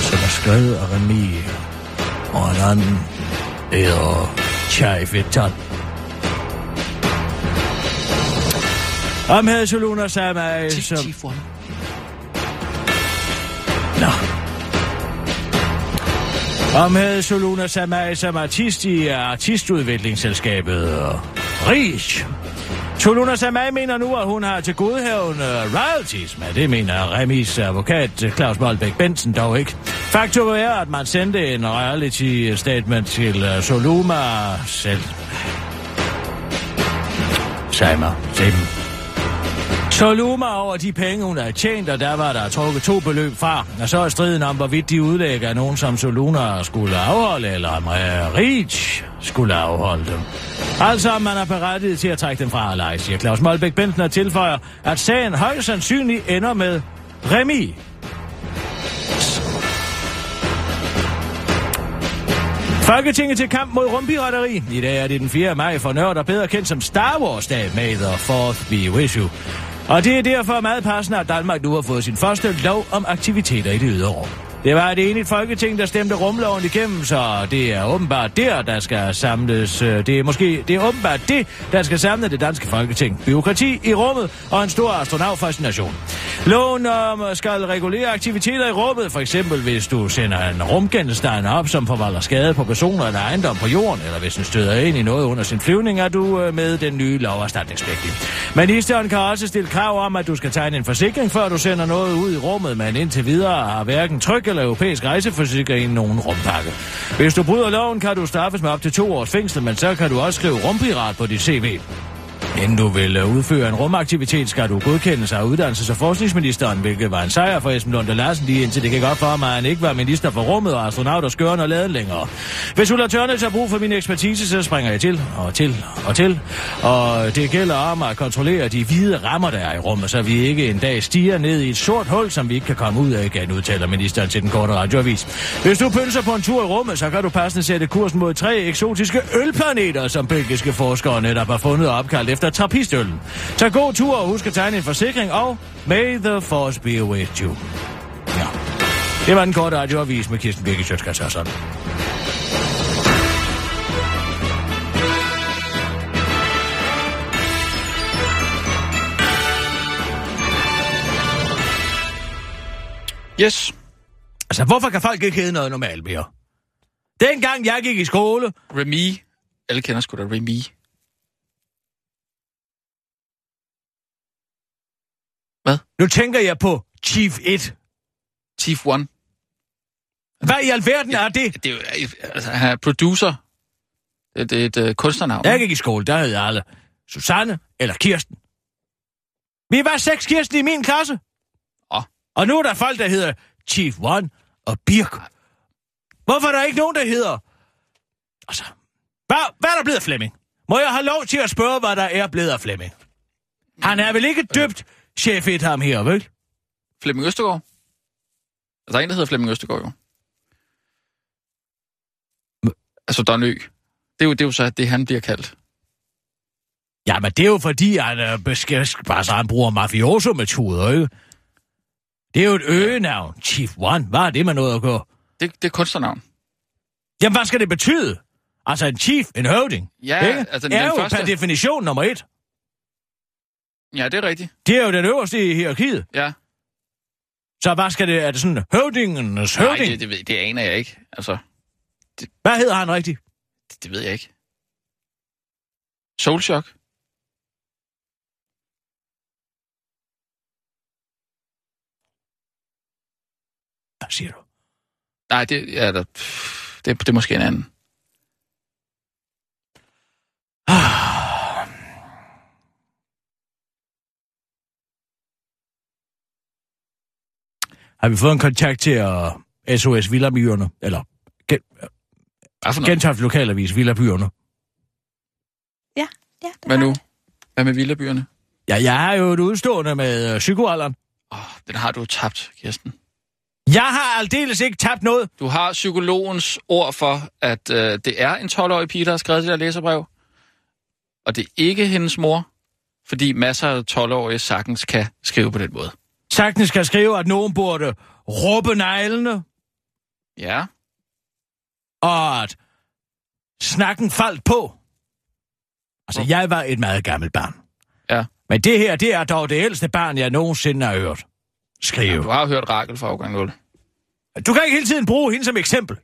Som er skrevet af Remi, og en anden hedder Chai Fitton. Om havde Soluna Samai, som... Nå. Om havde Soluna Samai som artist i artistudviklingsselskabet Rish. Soluna Samai mener nu, at hun har til godhævende royalties, men det mener Remis advokat eh, Claus Målbæk Bensen dog ikke. Faktum er, at man sendte en reality statement til eh, Soluma selv. Samer, Sim. Soluma over de penge, hun har tjent, og der var der trukket to beløb fra. Og så er striden om, hvorvidt de udlægger nogen, som Soluna skulle afholde, eller om Rich skulle afholde dem. Altså, om man er berettiget til at trække dem fra eller siger Claus Målbæk Benten og tilføjer, at sagen højst sandsynligt ender med Remi. Folketinget til kamp mod rumpirateri. I dag er det den 4. maj for nørder, bedre kendt som Star Wars Day. May the 4th be with you. Og det er derfor meget passende, at Danmark nu har fået sin første lov om aktiviteter i det ydre rum. Det var det enigt folketing, der stemte rumloven igennem, så det er åbenbart der, der skal samles. Øh, det er måske det er åbenbart det, der skal samle det danske folketing. Byråkrati i rummet og en stor astronautfascination. Loven om øh, skal regulere aktiviteter i rummet, for eksempel hvis du sender en rumgenstand op, som forvalder skade på personer eller ejendom på jorden, eller hvis den støder ind i noget under sin flyvning, er du øh, med den nye lov erstatningspligtig. Ministeren kan også stille krav om, at du skal tegne en forsikring, før du sender noget ud i rummet, men indtil videre har hverken tryk eller europæisk rejseforsikring nogen rumpakke. Hvis du bryder loven, kan du straffes med op til to års fængsel, men så kan du også skrive rumpirat på dit CV. Inden du vil øh, udføre en rumaktivitet, skal du godkendes af uddannelses- og forskningsministeren, hvilket var en sejr for Esben Lunde Larsen lige indtil det gik op for mig, at han ikke var minister for rummet og astronaut og skøren og laden længere. Hvis Ulla Tørnes har brug for min ekspertise, så springer jeg til og til og til. Og det gælder om at kontrollere de hvide rammer, der er i rummet, så vi ikke en dag stiger ned i et sort hul, som vi ikke kan komme ud af igen, udtaler ministeren til den korte radioavis. Hvis du pynser på en tur i rummet, så kan du passende sætte kursen mod tre eksotiske ølplaneter, som belgiske forskere netop har fundet og opkaldt efter trappistøllen. Tag god tur og husk at tegne en forsikring, og may the force be with you. Ja. Det var den korte radioavis med Kirsten Birke Sjøtskrets sådan. Yes. Altså, hvorfor kan folk ikke hedde noget normalt mere? Dengang jeg gik i skole, Remy. Alle kender sgu da Remy. Nu tænker jeg på Chief 1. Chief One. Hvad i alverden er det? Det er jo, altså, han er producer. Det, det er et uh, kunstnernavn. Da jeg gik i skole, der hed alle Susanne eller Kirsten. Vi var seks Kirsten i min klasse. Åh. Og nu er der folk, der hedder Chief One og Birk. Hvorfor er der ikke nogen, der hedder... Altså, hvad, hvad er der blevet af Flemming? Må jeg have lov til at spørge, hvad der er blevet af Flemming? Han er vel ikke døbt chef et ham her, vel? Flemming Østergaard. Altså, der er en, der hedder Flemming Østergaard, jo. Altså, Don Ø. Det er jo, det er jo så det, han bliver kaldt. Ja, men det er jo fordi, han, er besk- bare så han bruger mafioso-metoder, ikke? Det er jo et øgenavn. Chief One. Hvad er det med noget at gå? Det, det er kunstnernavn. Jamen, hvad skal det betyde? Altså en chief, en høvding, Ja, ikke? altså, er den jo første- per definition nummer et. Ja, det er rigtigt. Det er jo den øverste i hierarkiet. Ja. Så hvad skal det? Er det sådan høvdingens Nej, høvding? det, det, ved- det aner jeg ikke. Altså, Hvad hedder han rigtigt? det, det ved jeg ikke. Soulshock. Hvad siger du? Nej, det, ja, der, det, det er måske en anden. Har vi fået en kontakt til uh, SOS Villabyerne? Eller gen, noget? Gentofte Lokalavis Villabyerne? Ja, ja. Det Hvad nu? jeg. Hvad med Villabyerne? Ja, jeg har jo et udstående med uh, psykoalderen. Åh, den har du tabt, Kirsten. Jeg har aldeles ikke tabt noget. Du har psykologens ord for, at øh, det er en 12-årig pige, der har skrevet det der læserbrev. Og det er ikke hendes mor, fordi masser af 12-årige sagtens kan skrive på den måde. Sagtens skal skrive, at nogen burde råbe neglene, Ja, og at snakken faldt på. Altså, jeg var et meget gammelt barn. Ja. Men det her, det er dog det ældste barn, jeg nogensinde har hørt skrive. du har hørt Rakel fra afgang 0. Du kan ikke hele tiden bruge hende som eksempel.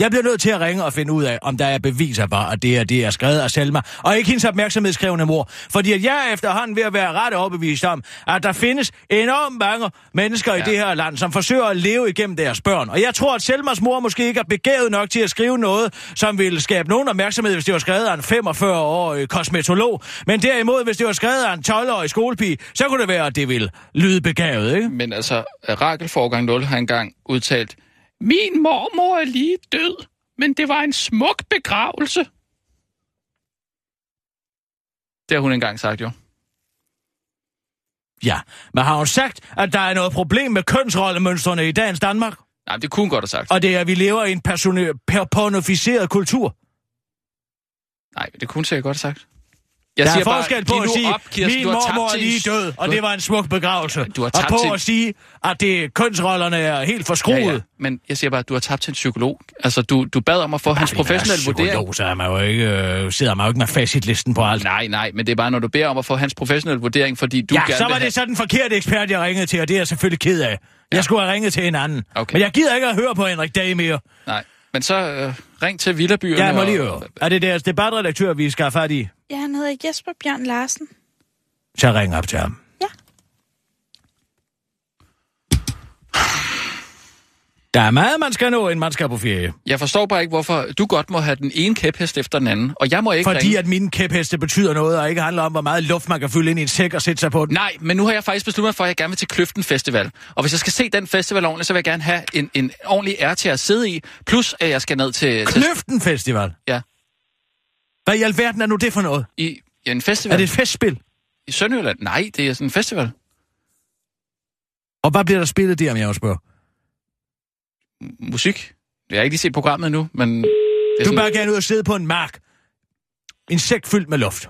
Jeg bliver nødt til at ringe og finde ud af, om der er beviser for, at det er det, er skrevet af Selma, og ikke hendes opmærksomhedskrævende mor. Fordi at jeg er efterhånden ved at være ret overbevist om, at der findes enormt mange mennesker ja. i det her land, som forsøger at leve igennem deres børn. Og jeg tror, at Selmas mor måske ikke er begavet nok til at skrive noget, som ville skabe nogen opmærksomhed, hvis det var skrevet af en 45-årig kosmetolog. Men derimod, hvis det var skrevet af en 12-årig skolepige, så kunne det være, at det ville lyde begavet, ikke? Men altså, Rakel fra afgang 0 har engang udtalt, Min mormor er lige død, men det var en smuk begravelse. Det har hun engang sagt, jo. Ja, men har hun sagt, at der er noget problem med kønsrollemønstrene i dagens Danmark? Nej, det kunne hun godt have sagt. Og det er, at vi lever i en personi- per- pornificeret kultur. Nej, det kunne hun sikkert godt have sagt. Jeg Der er siger bare, forskel på giv at sige, op, Kirsten, min mormor er lige død, og det var en smuk begravelse. Du har og tabt på til- at sige, at det, kønsrollerne er helt forskruet. Ja, ja. Men jeg siger bare, at du har tabt til en psykolog. Altså, du, du bad om at få hans er professionelle vurdering. psykolog, Så er man jo ikke, øh, sidder man jo ikke med facitlisten på alt. Nej, nej, men det er bare, når du beder om at få hans professionelle vurdering, fordi du ja, gerne så var have... det så den forkerte ekspert, jeg ringede til, og det er jeg selvfølgelig ked af. Jeg skulle have ringet til en anden. Okay. Men jeg gider ikke at høre på Henrik Dag mere. Nej, men så øh, ring til Villabyerne. Jeg må og- lige høre. Er det deres debatredaktør, vi skal have fat i? Ja, han hedder Jesper Bjørn Larsen. Så ring op til ham. Ja. Der er meget, man skal nå, inden man skal på ferie. Jeg forstår bare ikke, hvorfor du godt må have den ene kæphest efter den anden, og jeg må ikke Fordi ringe. at mine kæpheste betyder noget, og ikke handler om, hvor meget luft man kan fylde ind i en sæk og sætte sig på den. Nej, men nu har jeg faktisk besluttet mig for, at jeg gerne vil til Kløften Festival. Og hvis jeg skal se den festival ordentligt, så vil jeg gerne have en, en ordentlig ære til at sidde i. Plus, at jeg skal ned til... til Kløften Festival. Ja. Hvad i alverden er nu det for noget? I, ja, en festival. Er det et festspil? I Sønderjylland? Nej, det er sådan en festival. Og hvad bliver der spillet der, om jeg må spørge? Musik. Jeg har ikke lige set programmet endnu, men... Det er Du sådan, bare gerne ud og sidde på en mark. En sæk fyldt med luft.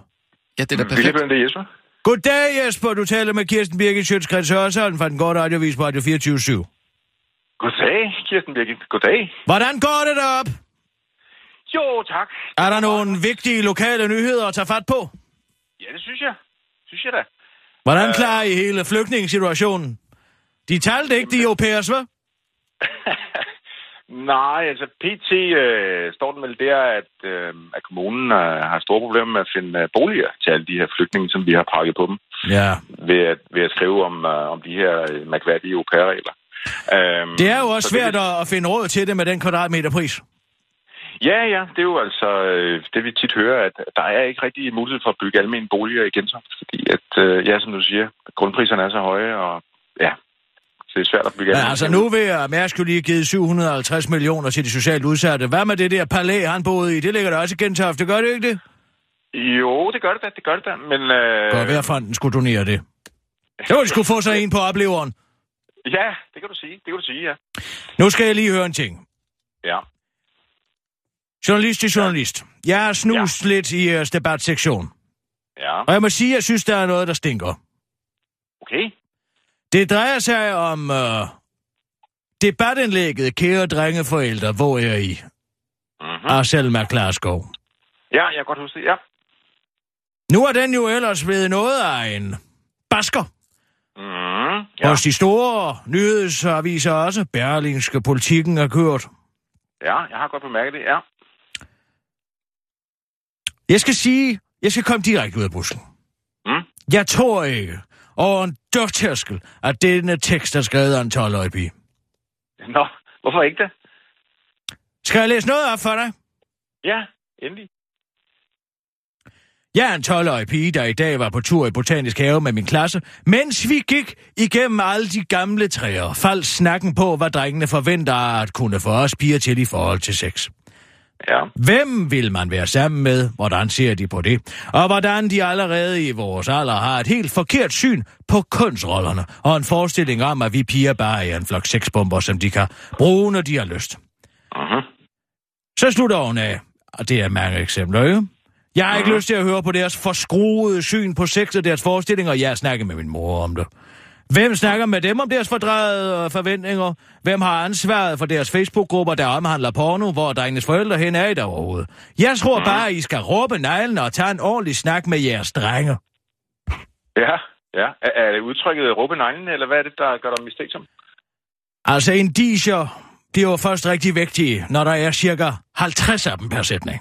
ja, det er da Vil perfekt. det er Jesper? Goddag, Jesper. Du taler med Kirsten Birgit Sjøtskreds Hørsholm fra den korte radiovis på Radio 24 Goddag, Kirsten Birgit. Goddag. Hvordan går det derop? Jo, tak. Er der nogle vigtige lokale nyheder at tage fat på? Ja, det synes jeg. Synes jeg da. Hvordan klarer I hele flygtningssituationen? De talte ikke, de au pairs, hva'? Nej, altså PT øh, står den vel der, at, øh, at kommunen øh, har store problemer med at finde øh, boliger til alle de her flygtninge, som vi har pakket på dem, Ja. ved at, ved at skrive om, øh, om de her øh, mærkværdige au pair-regler. Øhm, Det er jo også så det- svært at at finde råd til det med den kvadratmeterpris. Ja, ja, det er jo altså øh, det, vi tit hører, at der er ikke rigtig mulighed for at bygge almindelige boliger i Gentofte, fordi at, øh, ja, som du siger, grundpriserne er så høje, og ja, det er svært at bygge Men altså nu vil jeg, Mærsk jo lige givet 750 millioner til de socialt udsatte. Hvad med det der palæ, han boede i? Det ligger der også i Gentofte, gør det ikke det? Jo, det gør det da, det gør det da, men... Øh, Godt være fonden skulle donere det. Var de skulle få sig en på opleveren. Ja, det kan du sige, det kan du sige, ja. Nu skal jeg lige høre en ting. Ja, Journalist til journalist. Jeg har snust ja. lidt i jeres debatsektion. ja, Og jeg må sige, at jeg synes, der er noget, der stinker. okay. Det drejer sig om øh, debatindlægget Kære drengeforældre, hvor er I? Mm-hmm. Af Selma Klarskov. Ja, jeg kan godt huske det, ja. Nu er den jo ellers blevet noget af en basker. Mm, Ja. ja, Hos de store nyhedsaviser også. Berlingske politikken er kørt. ja, jeg har godt bemærket det, ja. Jeg skal sige, jeg skal komme direkte ud af busken. Mm. Jeg tror ikke, over en dørtærskel, at denne tekst er skrevet af en 12-årig pige. Nå, hvorfor ikke det? Skal jeg læse noget op for dig? Ja, endelig. Jeg er en 12-årig pige, der i dag var på tur i Botanisk Have med min klasse, mens vi gik igennem alle de gamle træer, faldt snakken på, hvad drengene forventer at kunne få os piger til i forhold til sex. Ja, Hvem vil man være sammen med? Hvordan ser de på det? Og hvordan de allerede i vores alder har et helt forkert syn på kønsrollerne, og en forestilling om, at vi piger bare er en flok sexbomber, som de kan bruge, når de har lyst. mm-hmm. Så slutter hun af, og det er mange eksempler, ikke? Jeg har ikke lyst til at høre på deres forskruede syn på sex og deres forestillinger, jeg har snakket med min mor om det. Hvem snakker med dem om deres fordrejede øh, forventninger? Hvem har ansvaret for deres Facebook-grupper, der omhandler porno, hvor drengenes forældre hen er i der overhovedet? Jeg tror bare, I skal råbe neglen og tage en ordentlig snak med jeres drenge. ja, ja. Er, er det udtrykket råbe neglen, eller hvad er det, der gør dig mistænksom? Altså, indicier bliver jo først rigtig vigtige, når der er cirka 50 af dem per sætning.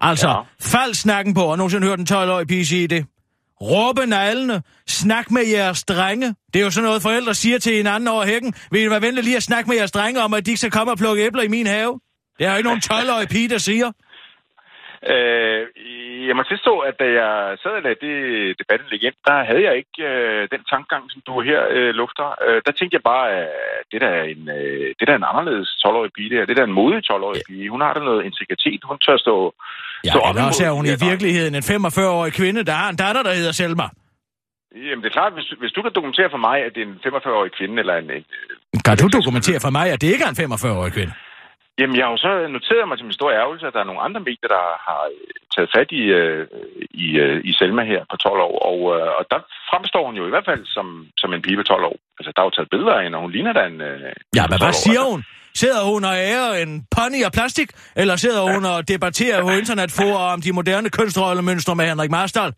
Altså. Ja. fald snakken på, og nogensinde hørt en 12-årig pige sige det. Råbe neglene. Snak med jeres drenge. Det er jo sådan noget, forældre siger til hinanden over hækken. Vil I være venlige lige at snakke med jeres drenge om, at de ikke skal komme og plukke æbler i min have? Det er jo ikke nogen 12-årig pige, der siger. Øh, jeg må tilstå, at da jeg sad og lagde det debatindlæg ind, der havde jeg ikke øh, den tankegang, som du her øh, lufter. Øh, der tænkte jeg bare, at det der er en, øh, det der er en anderledes 12-årig pige, det, her. det der er en modig 12-årig pige. Hun har da noget integritet. Hun tør stå, Ja, op eller også er hun i virkeligheden en 45-årig kvinde, der har en datter, der hedder Selma. Jamen, det er klart, hvis, hvis du kan dokumentere for mig, at det er en 45-årig kvinde, eller en... en Kan du dokumentere for mig, at det ikke er en 45-årig kvinde? jamen, jeg har jo så noteret mig til min store ærgelse, at der er nogle andre medier, der har øh, taget fat i, øh, i, øh, i Selma her på 12 år, og, øh, og der fremstår hun jo i hvert fald som, som en pige på 12 år. Altså, der er jo taget billeder af hende, og hun ligner da en... Øh, Ja, men hvad 12 år. siger hun? Sidder hun og ærer en pony af plastik? Eller sidder hun og debatterer på internetforer om de moderne kønsrollemønstre med Henrik Marstal?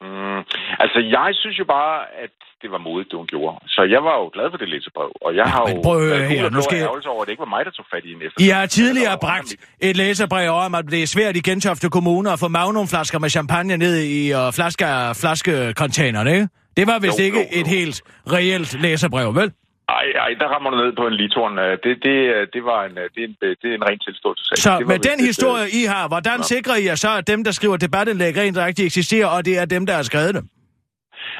Mm, altså, jeg synes jo bare, at det var modigt, det hun gjorde. Så jeg var jo glad for det læsebrev. Og jeg har men jo prøv høre været her, nu skal over, at det ikke var mig, der tog fat i hende efter. I har tidligere bragt et læserbrev om, at det er svært i Gentofte Kommune at få magnumflasker med champagne ned i uh, flaske, flaskecontainerne, ikke? Det var vist Jo, ikke jo, jo. et helt reelt læserbrev, vel? Ej, ej, der rammer du ned på en litorn. Øh, Det, det, øh, det, var en, øh, det, er en, det er en ren tilståelsessag. Så det med den et, historie, I har, hvordan Nå. sikrer I jer så, at dem, der skriver debatindlæg rent rigtig eksisterer, og det er dem, der har skrevet dem?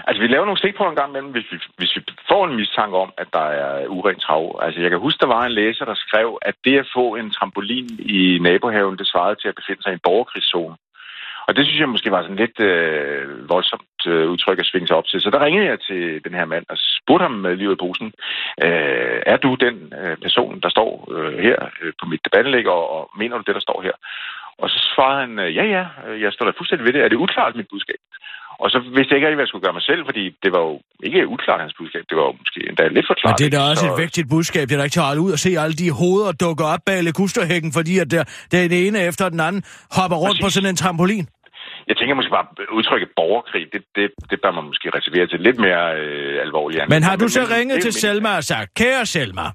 Altså, vi laver nogle stikprøver en gang imellem, hvis vi, hvis vi får en mistanke om, at der er urent trav. Altså, jeg kan huske, der var en læser, der skrev, at det at få en trampolin i nabohaven, det svarede til at befinde sig i en borgerkrigszone. Og det synes jeg måske var sådan lidt øh, voldsomt øh, udtryk at svinge sig op til. Så der ringede jeg til den her mand og spurgte ham med livet i posen. Øh, er du den øh, person, der står øh, her øh, på mit debattelæg, og, og mener du det, der står her? Og så svarede han, øh, ja, ja, øh, jeg står da fuldstændig ved det. Er det uklart, mit budskab? Og så vidste jeg ikke rigtig, hvad jeg skulle gøre mig selv, fordi det var jo ikke uklart, hans budskab. Det var jo måske endda lidt for Men det er da også Så- et vigtigt budskab. Det er da ikke til ud og se alle de hoveder dukke op bag lekusterhækken, fordi at der, den ene efter den anden hopper rundt på Præcis. sådan en trampolin. Jeg tænker måske bare, udtrykket borgerkrig, det, det, det bør man måske reservere til lidt mere øh, alvorligt. Men har du så ringet til Selma og sagt, kære Selma,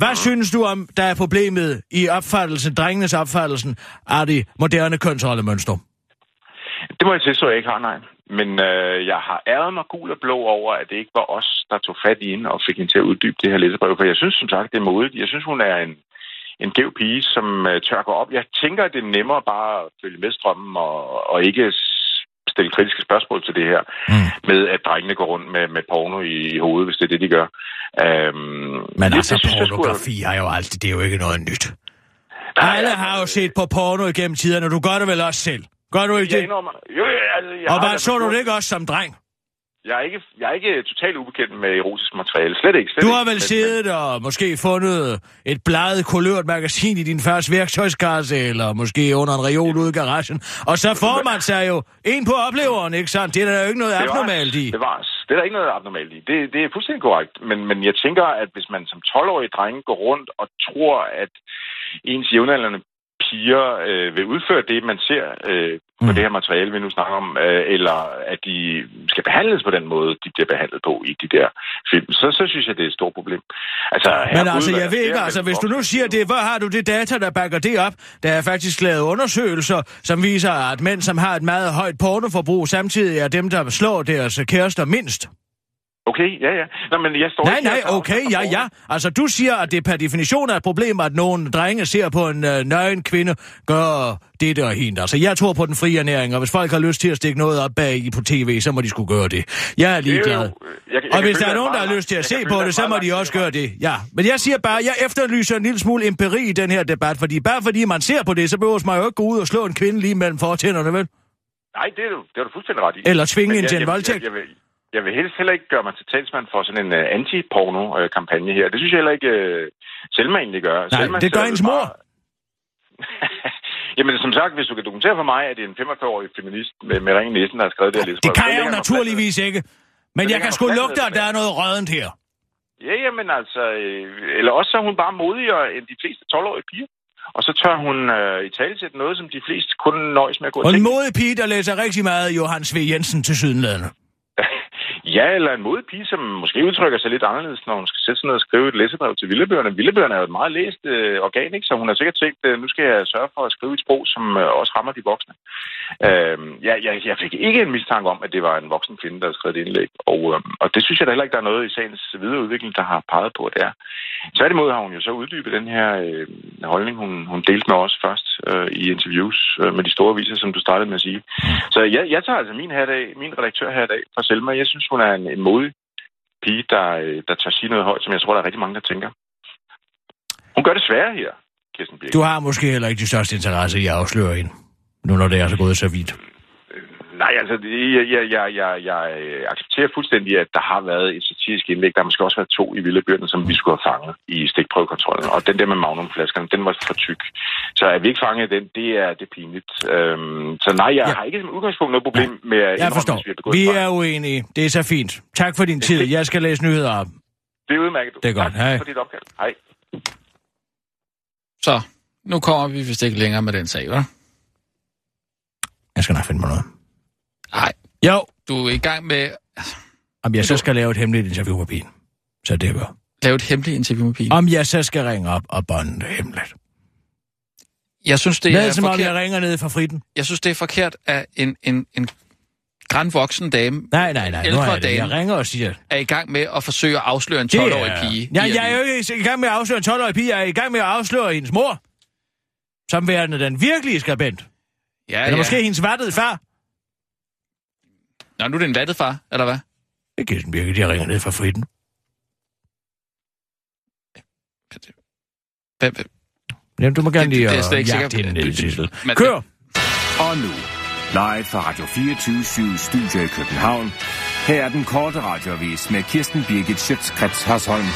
hvad synes du om, der er problemet i opfattelsen, drengenes opfattelsen af det moderne kønsrollemønster? Det må jeg tilstå, at jeg ikke har, nej. Men øh, jeg har æret mig gul og blå over, at det ikke var os, der tog fat i hende og fik hende til at uddybe det her læsebrev. For jeg synes som sagt, det er modigt. Jeg synes, hun er en, en gæv pige, som øh, tør gå op. Jeg tænker, at det er nemmere bare at følge med strømmen og, og ikke stille kritiske spørgsmål til det her, Mm. med at drengene går rundt med, med porno i, i hovedet, hvis det er det, de gør. Øhm, Men det- altså, det synes jeg er- pornografi er jo altid, det er jo ikke noget nyt. Nej, Alle altså, har jo set på porno igennem tiderne, du gør det vel også selv? Gør du ikke Jeg det? indrømmer, jo, altså, jeg Og hvad så du det ikke også som dreng? Jeg er ikke, jeg er ikke totalt ubekendt med erotisk materiale. Slet ikke. Slet Du ikke. har vel Men- siddet og måske fundet et bladet kulørt magasin i din første værktøjskasse, eller måske under en reol ude i garagen. Og så får man sig jo en på opleveren, ikke sandt? Det er der jo ikke noget Det var- abnormalt i. Det var Det er der ikke noget abnormalt i. Det, det er fuldstændig korrekt. Men, men jeg tænker, at hvis man som 12-årig dreng går rundt og tror, at ens jævnaldrende piger øh, vil udføre det, man ser øh, på Mm. det her materiale, vi nu snakker om, øh, eller at de skal behandles på den måde, de bliver behandlet på i de der film, så, så synes jeg, det er et stort problem. Altså, Men altså, jeg ved ikke, altså, hvis du nu siger det, hvor har du det data, der bakker det op? Der er faktisk lavet undersøgelser, som viser, at mænd, som har et meget højt pornoforbrug, samtidig er dem, der slår deres kærester mindst. Okay, ja, ja. Nå, men jeg står Nej, ikke her nej, og okay, ja, ja. Altså, du siger, at det per definition er et problem, at nogle drenge ser på en øh, nøgen kvinde gøre det og hende. Altså, jeg tror på den frie ernæring, og hvis folk har lyst til at stikke noget op bag i på tv, så må de skulle gøre det. Jeg er er jo- ligeglad. jeg- jeg Og hvis der er nogen, der har lyst til at se Jeg på det, så må de også gøre det. Ja, men jeg siger bare, jeg efterlyser en lille smule empiri i den her debat, fordi bare fordi man ser på det, så behøver man jo ikke gå ud og slå en kvinde lige mellem fortænderne, vel? Nej, det er du, det er du fuldstændig ret i. Eller tvinge hende jeg- til en jeg- voldtægt. Jeg, jeg, vil, jeg vil helst heller ikke gøre mig til talsmand for sådan en uh, anti-porno-kampagne her. Det synes jeg heller ikke uh, Selma egentlig gør. Nej, Selma det gør hendes mor. bare- Jamen, som sagt, hvis du kan dokumentere for mig, at det er en 45-årig feminist med, med ringen næsen, der har skrevet det her Det kan jeg jo naturligvis ikke. Men Så jeg kan sgu lugte, at der er noget rødent her. Ja, jamen altså, øh, eller også så er hun bare modigere end de fleste 12-årige piger. Og så tør hun øh, i tale noget, som de fleste kun nøjes med at gå og Og en modig pige, der læser rigtig meget Johannes V. Jensen til sydenladende. Ja, eller en modig pige, som måske udtrykker sig lidt anderledes, når hun skal sætte sig ned og skrive et læsebrev til Villebøgerne. Villebøgerne er jo et meget læst øh, organ, ikke? så hun har sikkert tænkt, øh, nu skal jeg sørge for at skrive et sprog, som øh, også rammer de voksne. Øh, jeg, jeg, jeg fik ikke en mistanke om, at det var en voksen kvinde, der havde skrevet et indlæg, og, øh, og det synes jeg da heller ikke, der er noget i sagens videre udvikling, der har peget på, at det er. Tværtimod har hun jo så uddybet den her øh, holdning, hun, hun delte med os først øh, i interviews øh, med de store aviser, som du startede med at sige. Så jeg, jeg tager altså min, hat min redaktør her i dag fra Selma. Jeg synes, hun er en, en modig pige, der, øh, der tør sige noget højt, som jeg tror, der er rigtig mange, der tænker. Hun gør det sværere her, Kirsten Birk. Du har måske heller ikke de største interesse i at afsløre hende, nu når det er så gået så vidt. Nej, altså, jeg, jeg, jeg, jeg, jeg øh, accepterer fuldstændig, at der har været et satirisk indlæg. Der har måske også været to i Villebjørnen, som vi skulle have fanget i stikprøvekontrollen. Og den der med magnumflaskerne, den var for tyk. Så at vi ikke fangede den, det er, det er pinligt. Øhm, så nej, jeg Ja. ja. har ikke som udgangspunkt noget problem med at Jeg forstår. hvis vi har Vi er uenige. Det er så fint. Tak for din tid. Jeg skal læse nyheder op. Det er udmærket. Det er godt. Tak Hej. for dit opkald. Hej. Så, nu kommer vi vist ikke længere med den sag, hva'? Jeg skal nok finde mig noget. Nej, Jo, du er i gang med at om jeg så skal lave et hemmeligt interview med pigen. Så det gør. lave et hemmeligt interview med pigen. Om jeg så skal ringe op og bånde det hemmeligt. Jeg synes, det Lad er som om forkert. jeg ringer ned fra fritten. Jeg synes, det er forkert, at en, en, en grænvoksen dame, Nej, nej, nej. Ældre er det. Jeg dame. ringer og siger... er i gang med at forsøge at afsløre en Det 12-årig er- pige. Ja, jeg er jo ikke i gang med at afsløre en 12-årig pige. Jeg er i gang med at afsløre hendes mor. Som værende den virkelige skribent. Ja, Eller ja. måske hendes vattede far. Nå, nu er det en vattet far, eller hvad? Det er Kirsten Birgit, jeg ringer ned fra fritten. Hvad- Jamen, du må gerne Det- lige det er slet ikke jagte hende ned, Sissel. Kør! Og nu, live fra Radio 24 Studio i København. Her er den korte radiovis med Kirsten Birgit Schøtzgrads Hasholm.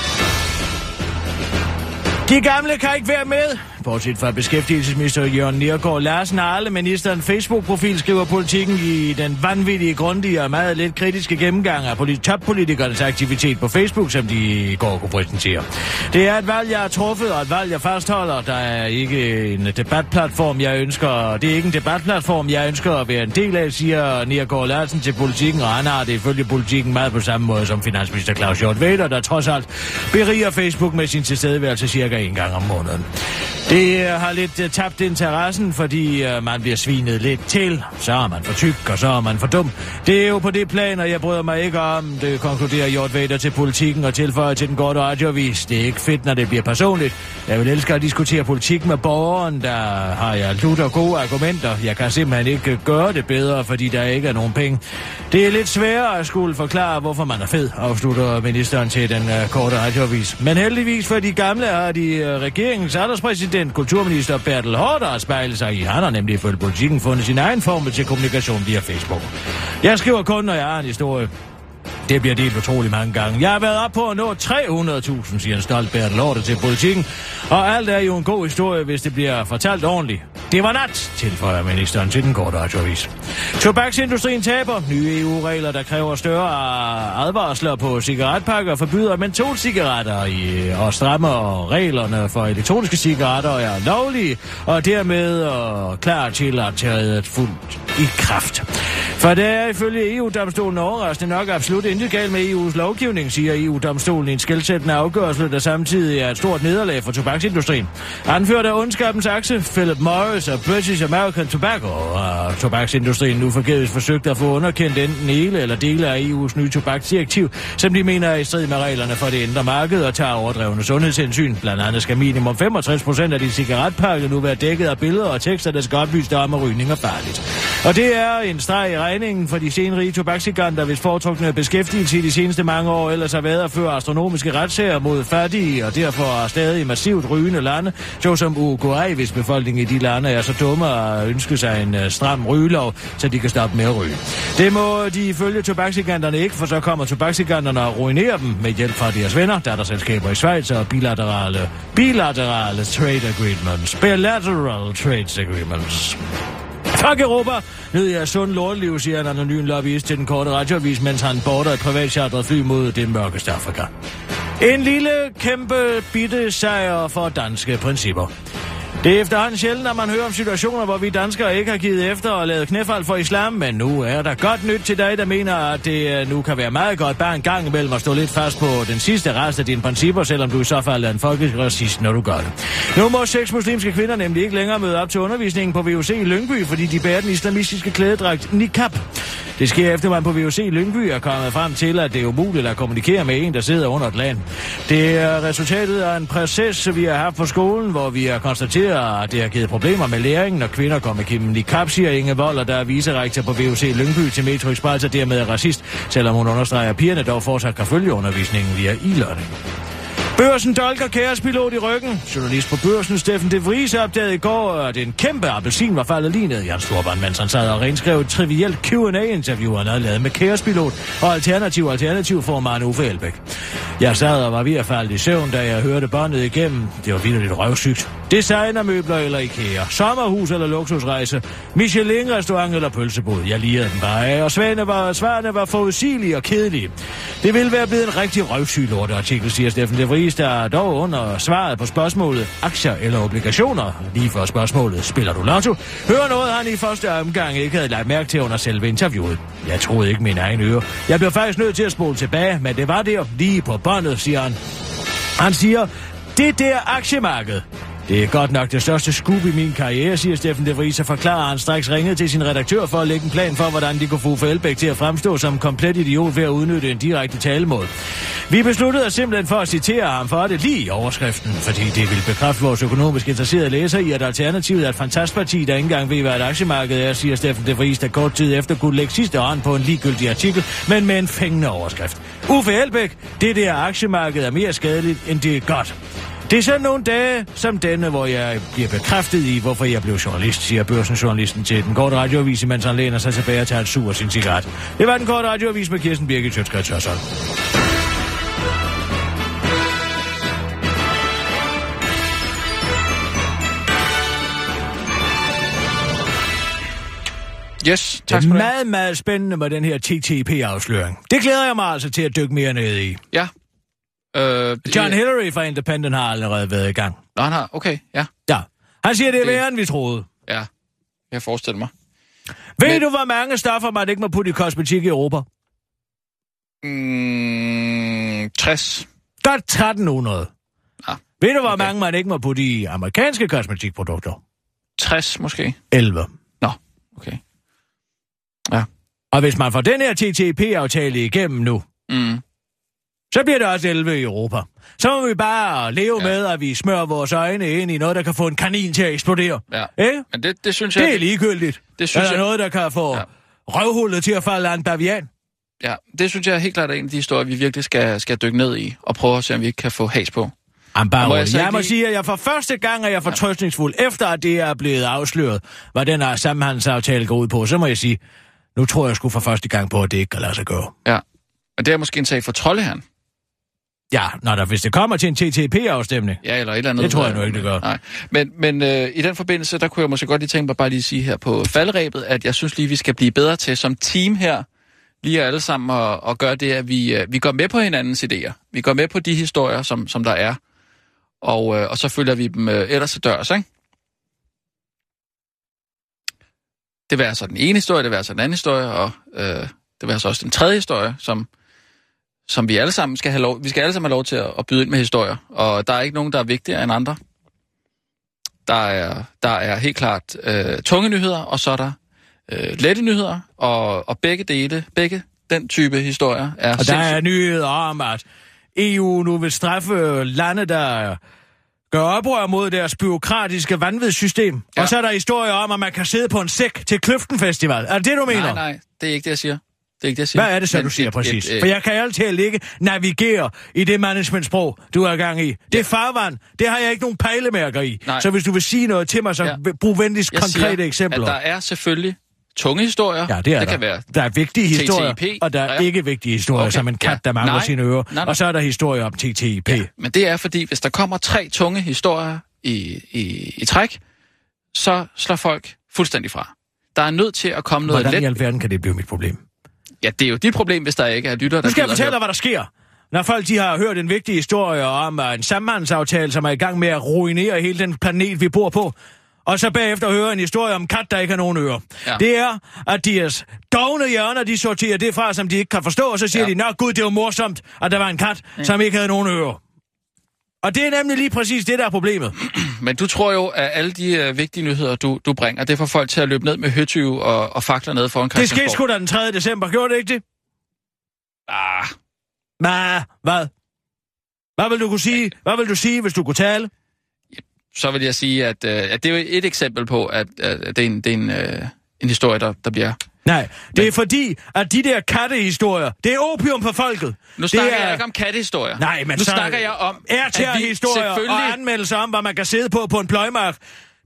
De gamle kan ikke være med. Bortset fra beskæftigelsesminister Jørgen Niergaard Larsen har alle ministeren Facebook-profil skriver politikken i den vanvittige, grundige og meget lidt kritiske gennemgang af polit- toppolitikernes aktivitet på Facebook, som de i går kunne præsentere. Det er et valg, jeg har truffet, og et valg, jeg fastholder. Der er ikke en debatplatform, jeg ønsker. Det er ikke en debatplatform, jeg ønsker at være en del af, siger Niergaard Larsen til politikken, og han har det ifølge politikken meget på samme måde som finansminister Claus Hjort Vader, der trods alt beriger Facebook med sin tilstedeværelse cirka en gang om måneden. Det øh, har lidt øh, tabt interessen, fordi øh, man bliver svinet lidt til. Så er man for tyk, og så er man for dum. Det er jo på det plan, og jeg bryder mig ikke om. Det konkluderer Hjort Vader til politikken og tilføjer til den gode radiovis. Det er ikke fedt, når det bliver personligt. Jeg vil elske at diskutere politik med borgeren. Der har jeg lutter gode argumenter. Jeg kan simpelthen ikke gøre det bedre, fordi der ikke er nogen penge. Det er lidt sværere at skulle forklare, hvorfor man er fed, afslutter ministeren til den korte radiovis. Men heldigvis for de gamle har de regeringens alderspræsident, kulturminister Bertel Hårder at spejle sig i. Han har nemlig ifølge politikken fundet sin egen formel til kommunikation via Facebook. Jeg skriver kun, når jeg har en historie. Det bliver delt utrolig mange gange. Jeg har været op på at nå 300.000, siger en stolt Bertel Hårder til politikken. Og alt er jo en god historie, hvis det bliver fortalt ordentligt. Det var nat, tilføjer ministeren til den korte radioavis. Tobaksindustrien taber. Nye EU-regler, der kræver større øh, advarsler på cigaretpakker, forbyder mentolcigaretter i, øh, og strammer reglerne for elektroniske cigaretter er lovlige, og dermed og klar til at tage fuldt i kraft. For det er ifølge EU-domstolen overraskende nok absolut intet galt med EU's lovgivning, siger EU-domstolen i en skældsættende afgørelse, der samtidig er et stort nederlag for tobaksindustrien. Anført af ondskabens akse, Philip Morris og British American Tobacco og tobaksindustrien nu forgæves forsøgt at få underkendt enten hele eller dele af EU's nye tobaksdirektiv, som de mener er i strid med reglerne for det indre marked og tager overdrevne sundhedshensyn. Blandt andet skal minimum 65 procent af de cigaretpakker nu være dækket af billeder og tekster, der skal oplyse dig om, at rygning er farligt. Og det er en streg i regningen for de senrige tobaksgiganter, hvis foretrukne beskæftigelse i de seneste mange år ellers har været at føre astronomiske retssager mod fattige og derfor er stadig massivt rygende lande, såsom Uruguay, hvis befolkningen i de lande er så dumme at ønske sig en øh, stram rygelov, så de kan stoppe med at ryge. Det må de ifølge tobaksgiganterne ikke, for så kommer tobaksgiganterne og ruinerer dem med hjælp fra deres venner, datterselskaber i Schweiz og bilaterale, bilaterale trade agreements, bilateral trade agreements. Tak Europa! Nød jeg sund lorteliv, siger en anonym lobbyist til den korte radioavis, mens han border et privatchartret fly mod det mørkeste Afrika. En lille, kæmpe, bitte sejr for danske principper. Det er efterhånden sjældent, at man hører om situationer, hvor vi danskere ikke har givet efter og lavet knæfald for islam, men nu er der godt nyt til dig, der mener, at det øh, nu kan være meget godt bare en gang imellem at stå lidt fast på den sidste rest af dine principper, selvom du i så fald er en folkeracist, når du gør det. Nu må seks muslimske kvinder nemlig ikke længere møde op til undervisningen på VUC i Lyngby, fordi de bærer den islamistiske klædedragt niqab. Det sker efter, man på VUC i Lyngby er kommet frem til, at det er umuligt at kommunikere med en, der sidder under et land. Det er resultatet af en proces, vi har haft på skolen, hvor vi har konstateret, at det har givet problemer med læringen, når kvinder kommer med Kim Nikab, siger Inge Vold, der er viserektor på VUC Lyngby til Metro Express, og dermed er racist, selvom hun understreger, at pigerne dog fortsat kan følge undervisningen via e-learning. Børsen dolker kærespilot i ryggen. Journalist på børsen, Steffen de Vries, opdagede i går, at en kæmpe appelsin var faldet lige ned i hans storbånd, mens han sad og renskrev et trivielt Q&A-interview, han havde lavet med kærespilot og alternativ alternativ for Arne Uffe Elbæk. Jeg sad og var ved at falde i søvn, da jeg hørte båndet igennem. Det var vildt lidt røvsygt. Designermøbler eller IKEA, sommerhus eller luksusrejse, Michelin-restaurant eller pølsebod. Jeg lirede den bare af, og svarene var, svarene var forudsigelige og kedelige. Det ville være blevet en rigtig røvsyg lorteartikel, siger Steffen de Vries, der dog under svaret på spørgsmålet aktier eller obligationer. Lige for spørgsmålet, spiller du lotto? Hører noget, han i første omgang ikke havde lagt mærke til under selve interviewet. Jeg troede ikke min egen øre. Jeg blev faktisk nødt til at spole tilbage, men det var der lige på båndet, siger han. Han siger, det der aktiemarked, det er godt nok det største skub i min karriere, siger Steffen de Vries og forklarer, at han straks ringede til sin redaktør for at lægge en plan for, hvordan de kunne få Uffe Elbæk til at fremstå som komplet idiot ved at udnytte en direkte talemåde. Vi besluttede os simpelthen for at citere ham for det lige i overskriften, fordi det ville bekræfte vores økonomisk interesserede læser i, at alternativet er et fantastparti, der ikke engang ved, hvad et aktiemarked er, siger Steffen de Vries, der kort tid efter kunne lægge sidste hånd på en ligegyldig artikel, men med en fængende overskrift. Uffe Elbæk, det der aktiemarked er mere skadeligt, end det er godt. Det er sådan nogle dage som denne, hvor jeg bliver bekræftet i, hvorfor jeg blev journalist, siger børsenjournalisten til den korte radioavis, mens han læner sig tilbage og tager et sur sin cigaret. Det var den korte radioavis med Kirsten Birgit Sjøtskrets. Yes, tak Det er meget, meget spændende med den her TTP-afsløring. Det glæder jeg mig altså til at dykke mere ned i. Ja. Øh, det- John Hillary fra Independent har allerede været i gang. Nå, han har, okay, ja. Ja. Han siger, det er Det- værre, end vi troede. Ja, jeg forestiller mig. Ved Men- du, hvor mange stoffer man ikke må putte i kosmetik i Europa? Mm, 60. Godt 1300. Ja, Ved du, hvor okay. mange man ikke må putte i amerikanske kosmetikprodukter? 60 måske. 11. Nå, okay. Og hvis man får den her TTP-aftale igennem nu, Mm. Så bliver det også 11 i Europa. Så må vi bare leve Ja. ja. med, at vi smører vores øjne ind i noget, der kan få en kanin til at eksplodere. Ja. Ikke? Men det, det synes jeg... Det er ligegyldigt. det synes Eller jeg- noget, der kan få Ja. ja. røvhullet til at falde af en bavian. Ja, det synes jeg helt klart er en af de historier, vi virkelig skal, skal dykke ned i, og prøve at se, om vi ikke kan få has på. Jamen, bare Og må jeg jeg, må lige- sige, at jeg for første gang er jeg fortrøstningsfuld, efter at det er blevet afsløret, hvad den her sammenhandelsaftale går ud på. Så må jeg sige, nu tror jeg sgu for første gang på, at det ikke kan lade sig gøre. Ja. Men det er måske en sag for Trolleherren. Ja, når der, hvis det kommer til en TTP-afstemning. Ja, eller et eller andet. Det tror jeg øh, nu ikke, det gør. Nej. Men, men øh, i den forbindelse, der kunne jeg måske godt lige tænke mig bare lige sige her på faldrebet, at jeg synes lige, vi skal blive bedre til som team her, lige alle sammen at, at gøre det, at vi, øh, vi går med på hinandens idéer. Vi går med på de historier, som, som der er, og, øh, og så følger vi dem øh, ellers til dørs, ikke? Det vil altså den ene historie, det vil altså den anden historie, og øh, det vil altså også den tredje historie, som, som vi alle sammen skal have lov, vi skal alle sammen have lov til at, at byde ind med historier, og der er ikke nogen, der er vigtigere end andre. Der er, der er helt klart øh, tunge nyheder, og så er der øh, lette nyheder, og, og begge dele, begge den type historier er Og der er sindssygt- nyheder om, at EU nu vil straffe lande, der gør oprør mod deres byråkratiske vanvidssystem. Ja. Og så er der historier om, at man kan sidde på en sæk til Kløften Festival. Er det det, du mener? Nej, nej, det er ikke det, jeg siger. Det er ikke det, jeg siger. Hvad er det så, Men du siger et- præcis? et, øh, For jeg kan altid ligge navigere i det managementsprog, du er i gang i. Det er farvand. Det har jeg ikke nogen pejlemærker i. Nej. Så hvis du vil sige noget til mig, så Ja. ja. brug venligst jeg konkrete siger, eksempler. At der er selvfølgelig tunge historier. Ja, det er det der. kan være Der er vigtige historier, TTIP, og der er ja. ikke vigtige historier, Okay, som en kat, ja. der mangler Nej. sine ører. Nej, nej. Og så er der historier om TTIP. Ja, men det er fordi, hvis der kommer tre tunge historier i, i, i træk, så slår folk fuldstændig fra. Der er nødt til at komme noget Hvordan i let. alverden kan det blive mit problem? Ja, det er jo dit problem, hvis der ikke er lytter, der Nu skal jeg fortælle dig, hvad der sker. Når folk de har hørt en vigtig historie om uh, en samhandsaftale, som er i gang med at ruinere hele den planet, vi bor på, og så bagefter høre en historie om kat, der ikke har nogen ører. Ja. Det er, at deres dogne hjørner, de sorterer det fra, som de ikke kan forstå, og så siger Ja. de, nå gud, det var morsomt, at der var en kat, ja. som ikke havde nogen ører. Og det er nemlig lige præcis det, der er problemet. Men du tror jo, at alle de uh, vigtige nyheder, du, du bringer, det får folk til at løbe ned med høtyve og, og fakler ned foran Det skete Christiansborg. sgu da den 3. december, gjorde det ikke det? Ah, Nej, hvad? Hvad vil du kunne sige? Hvad vil du sige, hvis du kunne tale? så vil jeg sige, at, uh, at det er jo et eksempel på, at, at det er en, det er en, uh, en historie, der, der bliver... Nej, det er fordi, at de der kattehistorier, det er opium for folket. Nu snakker det er... jeg ikke om kattehistorier. Nej, men nu så... snakker jeg om, at vi historier og selvfølgelig... anmeldelser om, hvad man kan sidde på på en pløjmark.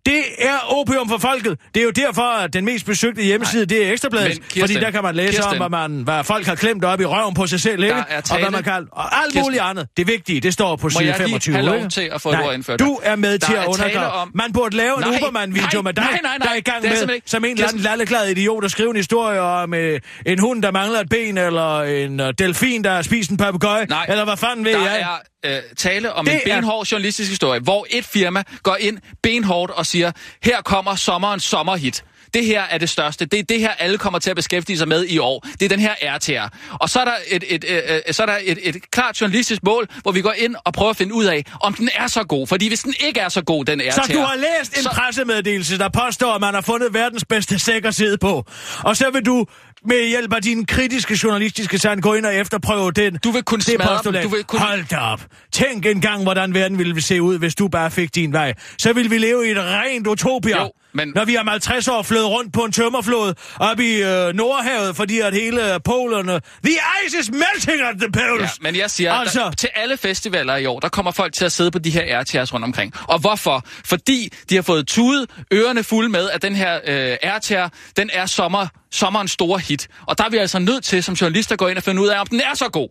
Det er opium for folket. Det er jo derfor, at den mest besøgte hjemmeside, det er Ekstrabladet. Men Kirsten, Fordi der kan man læse Kirsten. om, hvad, man, hvad folk har klemt op i røven på sig selv, ikke? Og hvad man kan... Og alt Kirsten. muligt andet. Det vigtige, det står på Må side jeg lige 25. have lov til at få et nej, ord indført? Du er med Der til at undergrave. om- Man burde lave en Nej, Uberman-video nej, med dig, nej, nej, nej. der er i gang er med, som en eller anden lalleglad idiot, der skriver en historie om øh, en hund, der mangler et ben, eller en øh, delfin, der har spist en papegøje, Nej, eller hvad fanden ved jeg. Er øh, tale om Det en er- benhård journalistisk historie, hvor et firma går ind benhårdt og siger, her kommer sommerens sommerhit. Det her er det største. Det er det her, alle kommer til at beskæftige sig med i år. Det er den her RTR. Og så er der et, et, et, et, så er der et, et klart journalistisk mål, hvor vi går ind og prøver at finde ud af, om den er så god. Fordi hvis den ikke er så god, den RTR... Så du har læst en så- pressemeddelelse, der påstår, at man har fundet verdens bedste sidde på. Og så vil du med hjælp af din kritiske journalistiske sand gå ind og efterprøve den. Du vil det smadre dem. Du vil kunne- Hold da op. Tænk engang, hvordan verden ville se ud, hvis du bare fik din vej. Så ville vi leve i et rent utopia. Jo, men- Når vi om 50 år flød rundt på en tømmerflod op i øh, Nordhavet, fordi at hele polerne... The ice is melting at the poles! Ja, men jeg siger, altså... Der, til alle festivaler i år, der kommer folk til at sidde på de her RTR's rundt omkring. Og hvorfor? Fordi de har fået tudet ørerne fulde med, at den her øh, RTR, den er sommer, sommerens store hit. Og der er vi altså nødt til som journalister at gå ind og finde ud af, om den er så god.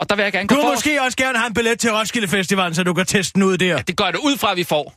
Og der vil jeg gerne gå Du vil for. måske også gerne have en billet til Roskilde Festival, så du kan teste den ud der. Det gør det ud fra, at vi får.